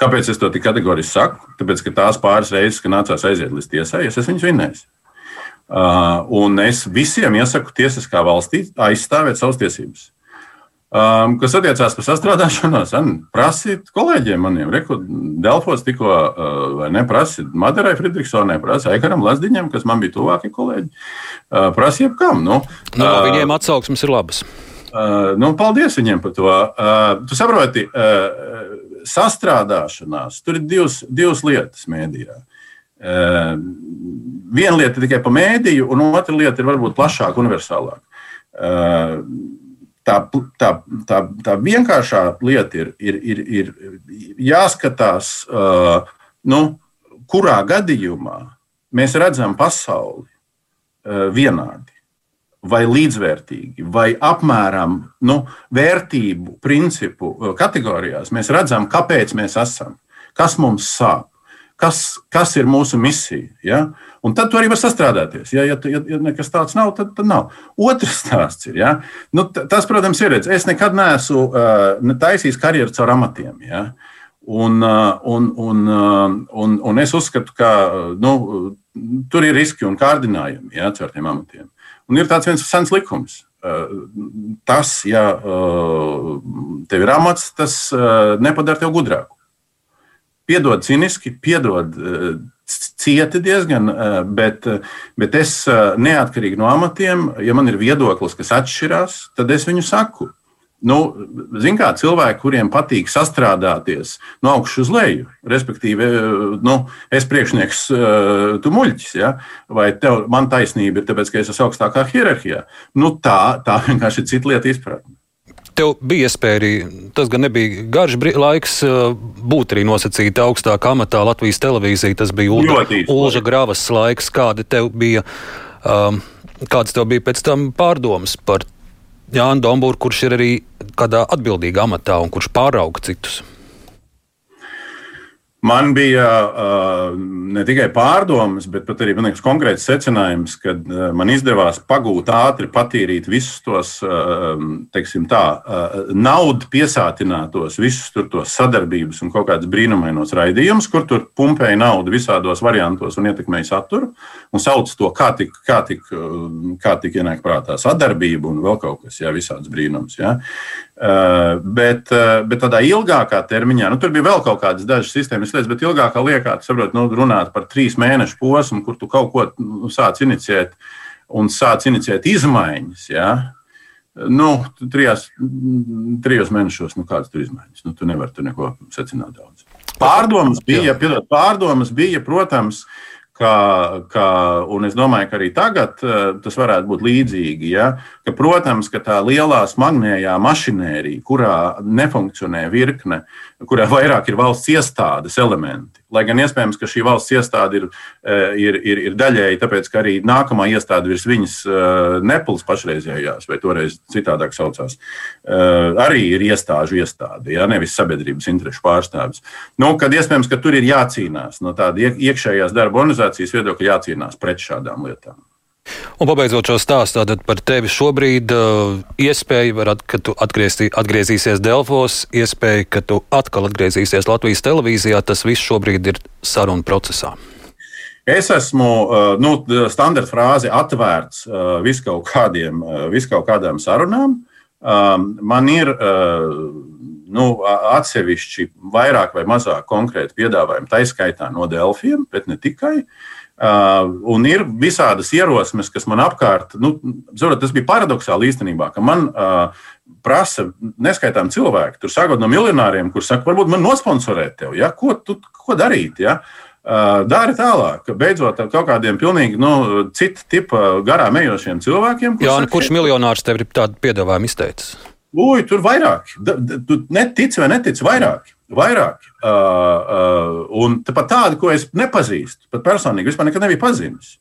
Kāpēc es to tik kategoriski saku? Tāpēc, ka tās pāris reizes, kad nācās aiziet līdz tiesai, es esmu viņus vinnējis. Uh, un es visiem iesaku tiesiskā valstī aizstāvēt savas tiesības. Um, kas attiecās par sastrādāšanos, prasīt kolēģiem maniem. Delfos tikko uh, neprasīt Madarai Friedrichsonai, prasīt Aikaram Lazdiņam, kas man bija tuvākie kolēģi. Uh, prasīt kam. Nu, no, uh, viņiem atsauksmes ir labas. Uh, nu, paldies viņiem par to. Uh, tu saproti, uh, sastrādāšanās, tur ir divas, divas lietas mēdījā. Uh, viena lieta ir tikai pa mēdīju, un otra lieta ir varbūt plašāka, universālāka. Uh, tā, tā, tā, tā vienkāršā lieta ir, ir, ir, ir jāskatās, uh, nu, kurā gadījumā mēs redzam pasauli uh, vienādi. Vai līdzvērtīgi, vai apmēram nu, vērtību, principu kategorijās mēs redzam, kāpēc mēs esam, kas mums sāp, kas, kas ir mūsu misija. Ja? Un tad tu arī vari sastrādāties. Ja, ja, ja, ja nekas tāds nav, tad, tad nav. Otrs stāsts ir, ja? nu, tas, protams, ir. Es nekad neesmu uh, ne taisījis karjeru caur amatiem. Ja? Un, uh, un, un, uh, un, un es uzskatu, ka nu, tur ir riski un kārdinājumi ja, caur tiem amatiem. Un ir tāds viens sens likums. Uh, tas, ja uh, tev ir amats, tas uh, nepadara tevi gudrāku piedod ciniski, piedod eh, cieti diezgan, eh, bet, eh, bet es neatkarīgi no amatiem, ja man ir viedoklis, kas atšķirās, tad es viņu saku. Nu, Ziniet, kā cilvēki, kuriem patīk sastrādāties no augšas uz leju, respektīvi, nu, es priekšnieks, tu muļķis, ja? vai tev, man taisnība ir tāpēc, ka es esmu augstākā hierarhijā. Nu, tā, tā vienkārši ir cita lieta izpratne. Tev bija iespēja arī, tas gan nebija garš laiks, būt arī nosacīta augstākā amatā Latvijas televīzija. Tas bija Ulža, Ulža Gravas laiks. Kāda tev bija, um, kāds tev bija pēc tam pārdomas par Jānu Dombūru, kurš ir arī kādā atbildīgā amatā un kurš pārauga citus? Man bija uh, ne tikai pārdomas, bet arī konkrēts secinājums, ka uh, man izdevās pagūt ātri, patīrīt visus tos, uh, teiksim, tā, uh, naudu piesātinātos, visus tos sadarbības un kaut kādus brīnumainos raidījumus, kur tur pumpēja naudu visādos variantos un ietekmēja saturu un sauc to, kā tik, kā tik, kā tik ienāk prātā sadarbība un vēl kaut kas, jā, visāds brīnums. Jā. Uh, bet, uh, bet tādā ilgākā termiņā, nu, tur bija vēl kaut kādas dažas sistēmas lietas, bet ilgākā liekā, saprot, nu, runāt par trīs mēnešu posmu, kur tu kaut ko nu, sāc inicijēt un sāc inicijēt izmaiņas. Ja? Nu, trijās, trijos mēnešos, nu, kādas tur izmaiņas? Nu, tu nevari tur neko secināt daudz. Pārdomas bija, piedod, pārdomas bija, protams, uh, Kā, kā, un es domāju, ka arī tagad uh, tas varētu būt līdzīgi. Ja? Ka, protams, ka tā lielā smagnējā mašinērija, kurā nefunkcionē virkne, kurā vairāk ir valsts iestādes elementi, Lai gan iespējams, ka šī valsts iestāde ir, eh, ir, ir, ir daļēji tāpēc, ka arī nākamā iestāde virs viņas eh, nepils pašreizējās, vai toreiz citādāk saucās, eh, arī ir iestāžu iestāde, ja, nevis sabiedrības interešu pārstāvis. Nu, kad iespējams, ka tur ir jācīnās no tāda iekšējās darba organizācijas viedokļa, jācīnās pret šādām lietām. Un pabeidzot šo stāstu par tevi šobrīd, uh, iespēja, varat, ka tu atgriezī, atgriezīsies Delfos, iespēja, ka tu atkal atgriezīsies Latvijas televīzijā, tas viss šobrīd ir saruna procesā. Es esmu uh, nu, standarta frāze atvērts uh, viskaut, kādiem, viskaut kādām sarunām. Um, man ir nu, atsevišķi vairāk vai mazāk konkrēti piedāvājumi, tā izskaitā no Delfiem, bet ne tikai. Uh, Uh, un ir visādas ierosmes, kas man apkārt, nu, zvarat, tas bija paradoxāli īstenībā, ka man uh, prasa neskaitām cilvēki, tur sākot no miljonāriem, kuriem saka, varbūt man nosponsorēt tevi, ja? ko, tu, ko darīt. Ja? Uh, dari tālāk, beidzot kaut kādiem pilnīgi nu, cita tipa garām ejošiem cilvēkiem. Jā, nu, kurš miljonārs tev ir tādu piedāvājumu izteicis? Ui, tur vairāk. Tu netici vai netici vairāk. Vairāk. Uh, uh, un pat tādi, ko es nepazīstu, pat personīgi vispār nekad nebiju pazīstams.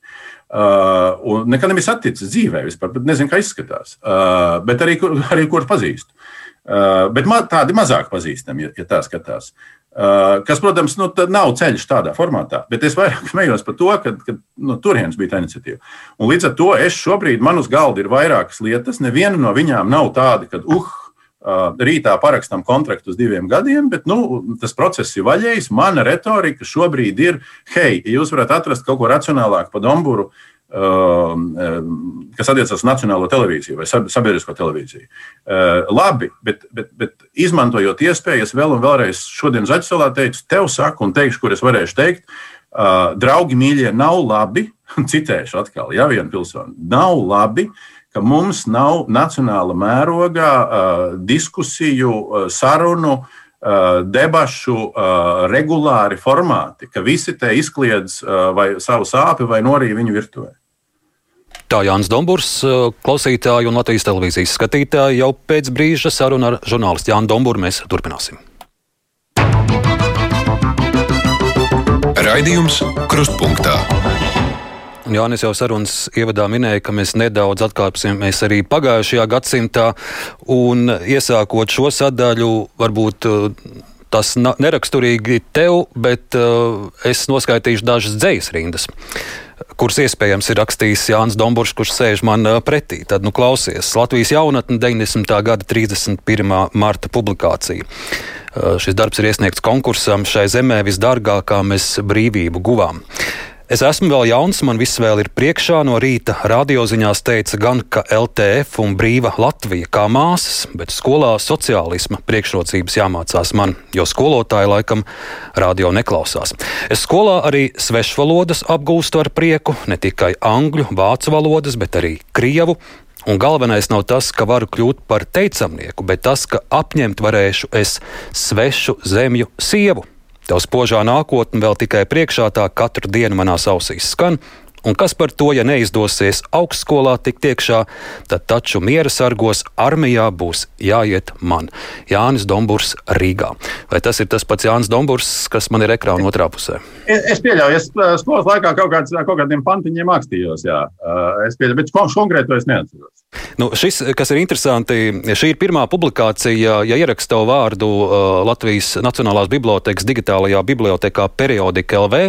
Uh, un nekad nebiju saticis dzīvē, vispār, nezinu, kā izskatās. Uh, bet arī, arī kurš pazīstu. Uh, bet ma tādi mazāk pazīstami, ja, ja tā skatās. Uh, kas, protams, nu, nav ceļš tādā formātā, bet es vairāk smējos par to, ka, ka no turienes bija tā iniciatīva. Un līdz ar to es šobrīd, man uz galda ir vairākas lietas. Neviena no viņām nav tāda, ka, uh rītā parakstām kontraktu uz diviem gadiem, bet nu, tas process ir vaļējis. Mana retorika šobrīd ir, hei, ja jūs varat atrast kaut ko racionālāku par Domburu, kas attiecas uz Nacionālo televīziju vai sabiedrisko televīziju. Labi, bet, bet, bet izmantojot iespējas, vēl un vēlreiz šodien Zaķisolā teicu, tev saku un teikšu, kur es varēšu teikt, draugi mīļie, nav labi, citēšu atkal, ja viena pilsona, nav labi, ka mums nav nacionāla mērogā diskusiju, sarunu, debašu regulāri formāti, ka visi te izkliedz vai savu sāpju vai norīja viņu virtuvē. Tā Jānis Dombūrs, klausītāji un Latvijas televīzijas skatītāji, jau pēc brīža saruna ar žurnālistu Jānu Dombūru mēs turpināsim. Raidījums Krustpunktā. Jānis jau sarunas ievadā minēja, ka mēs nedaudz atkāpsimies arī pagājušajā gadsimtā. Un iesākot šo sadaļu, varbūt eh, tas neraksturīgi tev, bet uh, es noskaitīšu dažas dzīslas rindas kuras iespējams ir rakstījis Jānis Dombūrs, kurš sēž man pretī. Tad, nu, klausies, Latvijas jaunatne 90. gada 31. marta publikācija. Šis darbs ir iesniegts konkursam šai zemē visdārgākā mēs brīvību guvām. Es esmu vēl jauns, man viss vēl ir priekšā. No rīta radioziņās teica gan, ka LTF un brīva Latvija kā māsas, bet skolā sociālisma priekšrocības jāmācās man, jo skolotāji laikam radio neklausās. Es skolā arī svešvalodas apgūstu ar prieku, ne tikai angļu, vācu valodas, bet arī krievu. Un galvenais nav tas, ka varu kļūt par teicamnieku, bet tas, ka apņemt varēšu es svešu zemju sievu. Tev spožā nākotne vēl tikai priekšā tā katru dienu manās ausīs skan, Un kas par to, ja neizdosies augstskolā tikt iekšā, tad taču miera sargos armijā būs jāiet man. Jānis Dombūrs Rīgā. Vai tas ir tas pats Jānis Dombūrs, kas man ir ekrāna otrā pusē? Es, es pieļauju, es skolas laikā kaut, kāds, kaut kādiem pantiņiem mākstījos, jā. Es pieļauju, bet konkrēti to es neatceros. Nu, šis, kas ir interesanti, šī ir pirmā publikācija, ja ieraksta tavu vārdu Latvijas Nacionālās bibliotekas digitālajā bibliotekā periodika LV,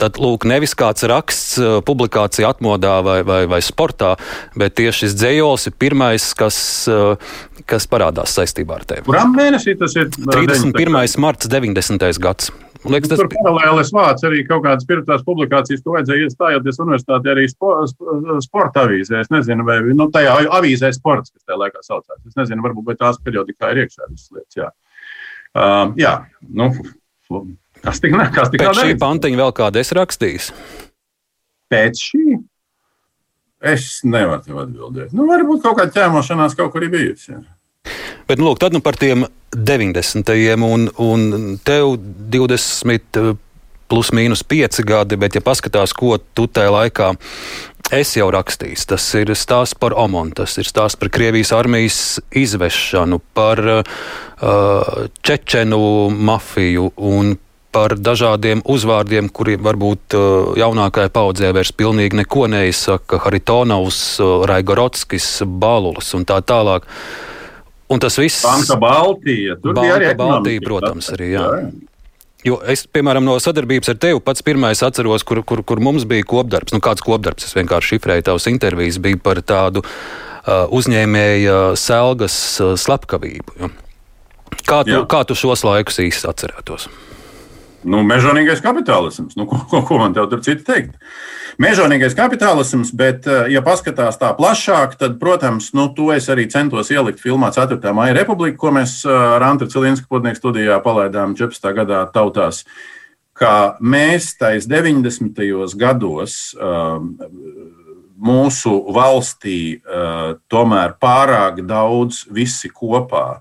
tad lūk, nevis kāds raksts publikācija atmodā vai, vai, vai sportā, bet tieši šis dzējols ir pirmais, kas, eh, kas parādās saistībā ar tevi. Kuram mēnesī tas ir? 31. marts 90. gads. Liekas, tas... Tur paralēli es vācu arī kaut kādas pirmās publikācijas, ko vajadzēja iestājoties universitātē arī spo, sporta avīzē. Es nezinu, vai nu, tajā avīzē sports, kas tajā laikā saucās. Es nezinu, varbūt tās periodikā ir iekšā visas lietas. Jā, uh, jā nu, kas tik ne? Kas tik Pēc šī pantiņa vēl kāda es rakstīju? Pēc šī? Es nevaru tev atbildēt. Nu, varbūt kaut kāda ķēmošanās kaut kur ir bijusi. Bet, nu, lūk, tad nu par tiem 90. un, un tev 20 plus mīnus 5 gadi, bet, ja paskatās, ko tu tajā laikā es jau rakstīju, tas ir stāsts par Omonu, tas ir stāsts par Krievijas armijas izvešanu, par uh, Čečenu mafiju un par dažādiem uzvārdiem, kuri varbūt uh, jaunākajai paudzē vairs pilnīgi neko neizsaka. Haritonovs, uh, Raigorodskis, Balulis un tā tālāk. Un tas viss. Banka Baltija. Tur Banka arī Baltija, protams, arī. Jā. jā. Jo es, piemēram, no sadarbības ar tevi pats pirmais atceros, kur, kur, kur mums bija kopdarbs. Nu, kāds kopdarbs? Es vienkārši šifrēju tavas intervijas, bija par tādu uh, uzņēmēja selgas uh, slepkavību. Kā tu, Jā. kā tu šos laikus īsti atcerētos? Nu, mežonīgais kapitālisms. Nu, ko, ko, ko man te tur citu teikt? Mežonīgais kapitālisms, bet, eh, ja paskatās tā plašāk, tad, protams, nu, to es arī centos ielikt filmā 4. maija republika, ko mēs eh, ar Antu Cilinsku podnieku studijā palaidām 14. gadā tautās. Kā mēs tais 90. gados um, mūsu valstī uh, tomēr pārāk daudz visi kopā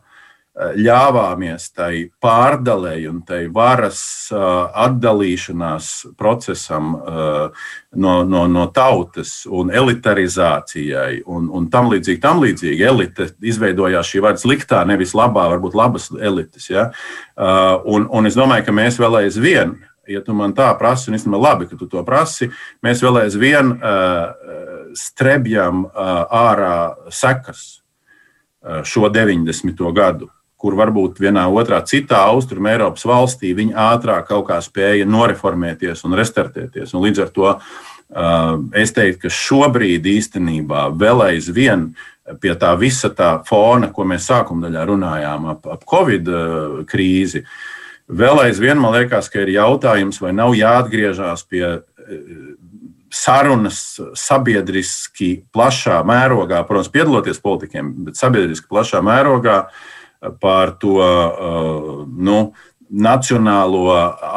ļāvāmies tai pārdalēji un tai varas atdalīšanās procesam no, no, no tautas un elitarizācijai un, un tam līdzīgi, tam līdzīgi. Elite izveidojās šī vārda sliktā, nevis labā, varbūt labas elites. Ja? Un, un es domāju, ka mēs vēl aizvien ja tu man tā prasi, un īstenībā labi, ka tu to prasi, mēs vēl aizvien uh, strebjam uh, ārā sekas šo 90. gadu kur varbūt vienā otrā citā austrumu Eiropas valstī viņi ātrāk kaut kā spēja noreformēties un restartēties. Un līdz ar to es teiktu, ka šobrīd īstenībā vēl aizvien pie tā visa tā fona, ko mēs sākuma daļā runājām ap, ap Covid krīzi, vēl aizvien man liekas, ka ir jautājums, vai nav jāatgriežas pie sarunas sabiedriski plašā mērogā, protams, piedaloties politikiem, bet sabiedriski plašā mērogā, uh, par to uh, nu, nacionālo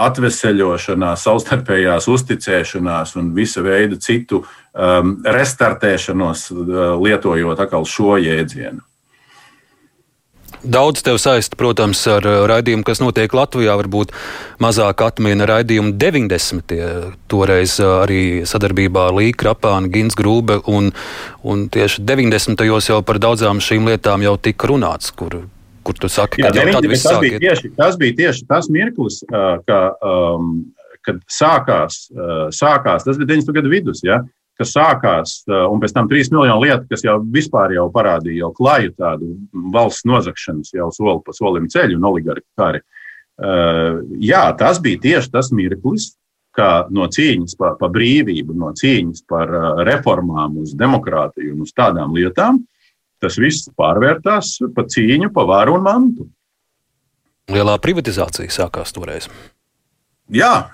atveseļošanās, savstarpējās uzticēšanās un visa veida citu um, restartēšanos, uh, lietojot atkal šo jēdzienu. Daudz tev saista, protams, ar raidījumu, kas notiek Latvijā. Varbūt mazāk atmiena raidījumu 90. Toreiz arī sadarbībā ar Līku Rapānu, Gins Grūbe. Un, un tieši 90. jau par daudzām šīm lietām jau tika runāts, kur kur tu saki, ka jau tad viss bija, tieši, tas bija tieši tas mirklis, ka, um, kad sākās, sākās, tas bija 90. gadu vidus, ja, kas sākās, un pēc tam 3 miljonu lietu, kas jau vispār jau parādīja jau klaju tādu valsts nozakšanas jau soli pa solim ceļu un oligarku kari. Uh, jā, tas bija tieši tas mirklis, ka no cīņas par pa brīvību, no cīņas par reformām uz demokrātiju un uz tādām lietām, tas viss pārvērtās par cīņu par varu un mantu. Lielā privatizācija sākās toreiz. Jā,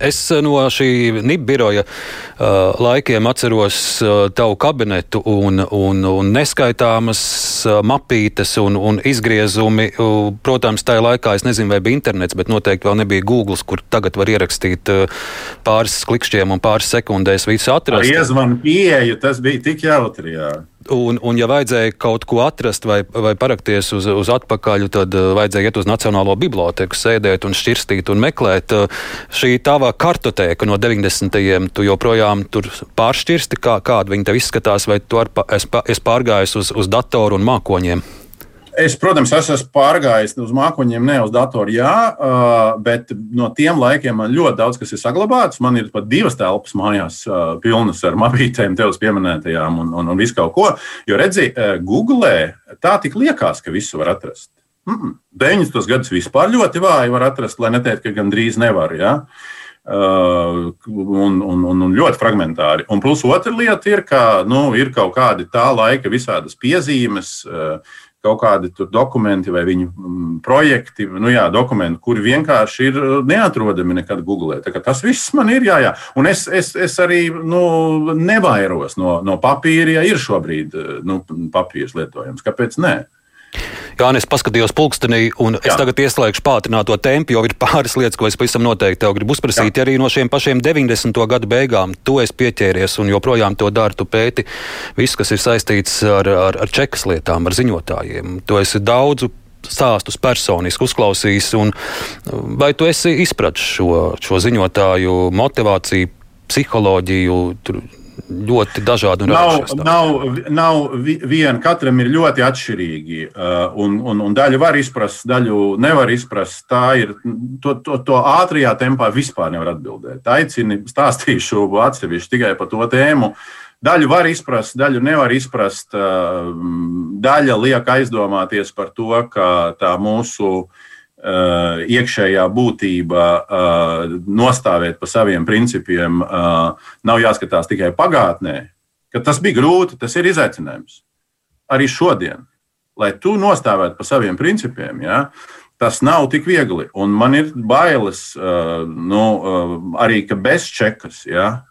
Es no šī NIB biroja uh, laikiem atceros uh, tavu kabinetu un, un, un neskaitāmas uh, mapītes un, un izgriezumi. Uh, protams, tajā laikā es nezinu, vai bija internets, bet noteikti vēl nebija Google, kur tagad var ierakstīt uh, pāris klikšķiem un pāris sekundēs visu atrast. Ar iezvanu pieeju tas bija tik jautri. Jā. Un, un, ja vajadzēja kaut ko atrast vai, vai parakties uz, uz atpakaļ, tad uh, vajadzēja iet uz Nacionālo biblioteku, sēdēt un šķirstīt un meklēt. Uh, šī tava kartotēka no 90. tu joprojām tur pāršķirsti, kā, kāda viņa tev izskatās, vai tu ar, es, es pārgājis uz, uz datoru un mākoņiem? Es, protams, es esmu pārgājis uz mākoņiem, ne uz datoru, jā, bet no tiem laikiem man ļoti daudz kas ir saglabāts. Man ir pat divas telpas mājās, pilnas ar mapītēm, tevis pieminētajām un, un, un visu kaut ko. Jo, redzi, Google tā tik liekas, ka visu var atrast. Mm -mm. 90. gadus vispār ļoti vāji var atrast, lai neteikt, ka gandrīz nevar. Ja? Uh, un, un, un, un ļoti fragmentāri. Un plus otra lieta ir, ka nu, ir kaut kādi tā laika visādas piezīmes, uh, kaut kādi dokumenti vai viņu mm, projekti, nu jā, dokumenti, kuri vienkārši ir uh, neatrodami nekad Google. Tas viss man ir, jā, jā. Un es, es, es arī nu, nevairos no, no papīra, ja ir šobrīd uh, nu, papīrs lietojams. Kāpēc? Nē. Jā, es paskatījos pulkstenī, un Jā. es tagad ieslēgšu pātrināto tempu, jo ir pāris lietas, ko es pavisam noteikti tev gribu uzprasīt. Jā. Arī no šiem pašiem 90. gadu beigām tu esi pieķēries un joprojām to dari. Tu pēti visu, kas ir saistīts ar, ar, ar čekas lietām, ar ziņotājiem. Tu esi daudzu stāstus personiski uzklausījis, un vai tu esi izpratis šo, šo ziņotāju motivāciju, psiholoģiju? Tur, ļoti dažādi nav, nav, nav viena, katram ir ļoti atšķirīgi. Uh, un, un, un daļu var izprast, daļu nevar izprast. Tā ir to, to, to ātrajā tempā vispār nevar atbildēt. Aicini stāstīšu atsevišķi tikai par to tēmu. Daļu var izprast, daļu nevar izprast. Uh, daļa liek aizdomāties par to, ka tā mūsu Uh, iekšējā būtība uh, nostāvēt pa saviem principiem, uh, nav jāskatās tikai pagātnē, ka tas bija grūti, tas ir izaicinājums. Arī šodien, lai tu nostāvētu pa saviem principiem, ja, tas nav tik viegli. Un man ir bailes, nu, arī ka bez čekas. Ja,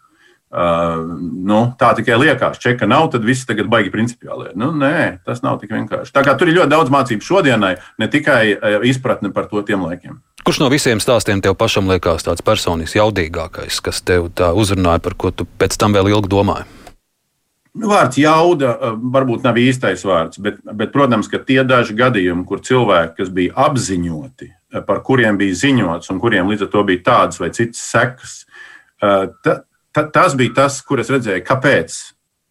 Uh, nu, tā tikai liekas, čeka nav, tad viss tagad baigi principiāli. Nu, nē, tas nav tik vienkārši. Tā kā tur ir ļoti daudz mācību šodienai, ne tikai uh, izpratne par to tiem laikiem. Kurš no visiem stāstiem tev pašam liekas tāds personisks, jaudīgākais, kas tev tā uzrunāja, par ko tu pēc tam vēl ilgi domāji? Vārds jauda varbūt nav īstais vārds, bet, bet, protams, ka tie daži gadījumi, kur cilvēki, kas bija apziņoti, par kuriem bija ziņots un kuriem līdz ar to bija tādas vai citas sekas, ta, ta, tas bija tas, kur es redzēju, kāpēc,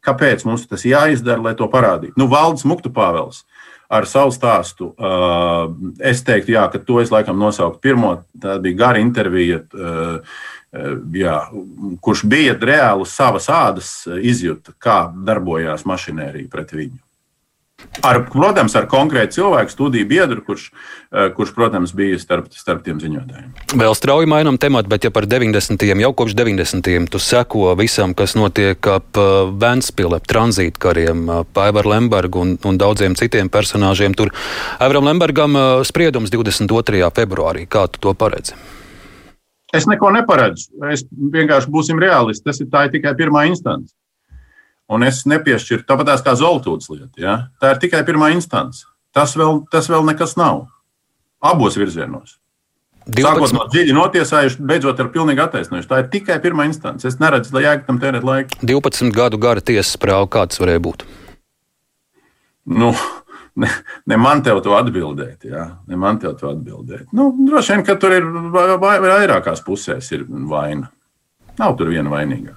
kāpēc mums tas jāizdara, lai to parādītu. Nu, Valdis Muktupāvels ar savu stāstu. Es teiktu, jā, ka to es laikam nosauktu pirmo. Tā bija gara intervija. Jā, kurš bija reāli savas ādas izjūta, kā darbojās mašinērija pret viņu. Ar, protams, ar konkrētu cilvēku studiju biedru, kurš, eh, kurš protams, bija starp, starp tiem ziņotājiem. Vēl strauji mainām tematu, bet ja par 90. jau kopš 90. tu seko visam, kas notiek ap eh, Vēnspili, ap tranzītkariem, ap Aivaru Lembergu un, un daudziem citiem personāžiem. Tur Aivaram Lembergam eh, spriedums 22. februārī. Kā tu to paredzi? Es neko neparedzu. Es vienkārši būsim realisti. Tas ir, ir tikai pirmā instance un es nepiešķiru tāpat kā Zoltūdas lieta. Ja? Tā ir tikai pirmā instance. Tas vēl, tas vēl nekas nav. Abos virzienos. 12. Sākot no dziļi notiesājuši, beidzot ar pilnīgi attaisnojuši. Tā ir tikai pirmā instance. Es neredzu, lai jēga tam tērēt laiku. 12 gadu gara tiesas prāva, kāds varēja būt? Nu, ne, ne man te to atbildēt. Jā. Ne man te to atbildēt. Nu, droši vien, ka tur ir vairākās pusēs ir vaina. Nav tur viena vainīga.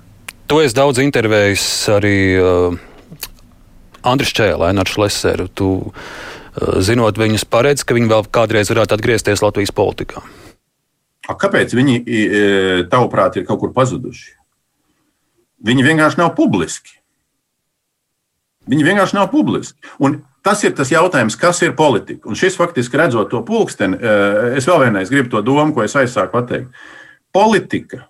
Tu esi daudz intervējis arī uh, Andriņš Čēlē, Nācis Leseru. Tu, uh, zinot viņus, paredz, ka viņi vēl kādreiz varētu atgriezties Latvijas politikā. A, kāpēc viņi, tavuprāt, ir kaut kur pazuduši? Viņi vienkārši nav publiski. Viņi vienkārši nav publiski. Un tas ir tas jautājums, kas ir politika. Un šis faktiski redzot to pulksteni, uh, es vēl vienreiz gribu to domu, ko es aizsāku pateikt. Politika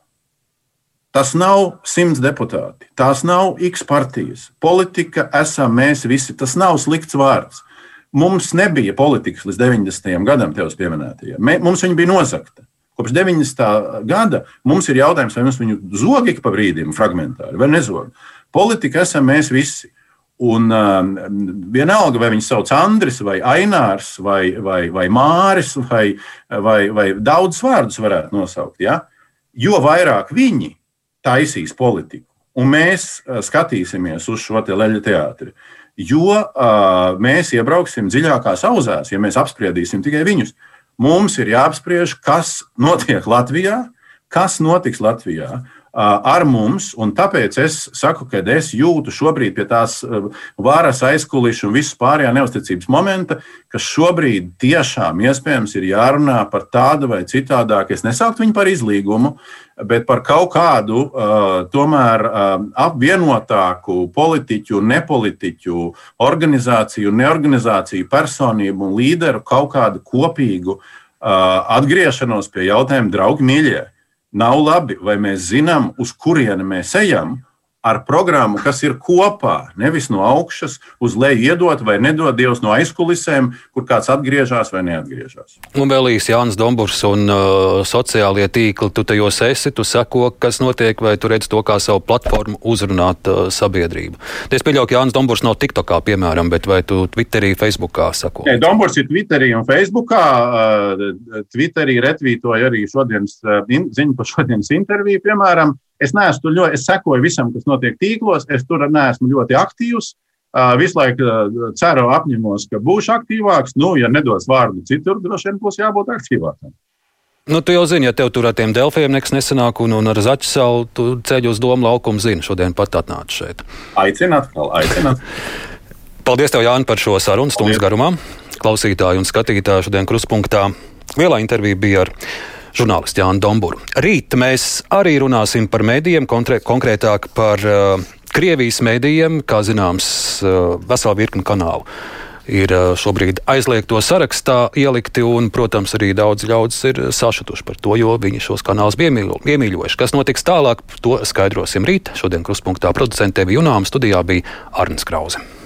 Tas nav simts deputāti, tās nav X partijas. Politika esam mēs visi. Tas nav slikts vārds. Mums nebija politikas līdz 90. gadam, tevis pieminētajiem. Mums viņa bija nozagta. Kopš 90. gada mums ir jautājums, vai mums viņu zog ik pa brīdim, fragmentāri vai nezog. Politika esam mēs visi. Un um, vienalga, vai viņi sauc Andris, vai Ainārs, vai, vai, vai Māris, vai, vai, vai daudz vārdus varētu nosaukt. Ja? Jo vairāk viņi taisīs politiku. Un mēs skatīsimies uz šo te leļu teātri. Jo uh, mēs iebrauksim dziļākās auzās, ja mēs apspriedīsim tikai viņus. Mums ir jāapspriež, kas notiek Latvijā, kas notiks Latvijā ar mums. Tāpēc es saku, ka es jūtu šobrīd pie tās varas aizkulisku un visas pārējā neusticības momenta, ka šobrīd tiešām iespējams ir jārunā par tādu vai citādāku. Es nesauktu viņu par izlīgumu, bet par kaut kādu tomēr apvienotāku politiķu, nepolitiķu, organizāciju, neorganizāciju, personību un līderu kaut kādu kopīgu atgriešanos pie jautājuma, draugi, mīļie nav labi, vai mēs zinām, uz kurieni mēs ejam, ar programmu, kas ir kopā, nevis no augšas uz leju iedot vai nedod Dievs no aizkulisēm, kur kāds atgriežas vai neatgriežas. Un vēl īsi Jānis Domburs un uh, sociālie tīkli, tu tajos esi, tu seko, kas notiek, vai tu redz to kā savu platformu uzrunāt uh, sabiedrību. Es pieļauju, ka Jānis Domburs nav TikTokā, piemēram, bet vai tu Twitterī, Facebookā sako? Nē, Domburs ir Twitterī un Facebookā. Uh, Twitterī retvītoja arī šodienas uh, ziņu par šodienas interviju, piemēram. Es neesmu ļoti, es sekoju visam, kas notiek tīklos, es tur neesmu ļoti aktīvs. Visu laiku ceru, apņemos, ka būšu aktīvāks. Nu, ja nedos vārdu citur, droši vien būs jābūt aktīvākam. Nu, tu jau zini, ja tev tur ar tiem delfiem nekas nesanāk, un, un ar zaķu salu tu ceļ uz domu laukumu zini, šodien pat atnāc šeit. Aicināt, atkal, aicināt. Paldies, tev, Jāni, par šo sarunu stundas garumā. Klausītāji un skatītāji šodien kruspunktā. Lielā intervija bija ar žurnālistu Jānu Domburu. Rīt mēs arī runāsim par mēdījiem, konkrētāk par uh, Krievijas mēdījiem, kā zināms, uh, vesela virkni kanālu. Ir uh, šobrīd aizliegto sarakstā ielikti, un, protams, arī daudz ļaudis ir sašutuši par to, jo viņi šos kanālus iemīļojuši. Kas notiks tālāk, to skaidrosim rīt. Šodien kruspunktā producentē bija Junām, studijā bija Arnēs Krause.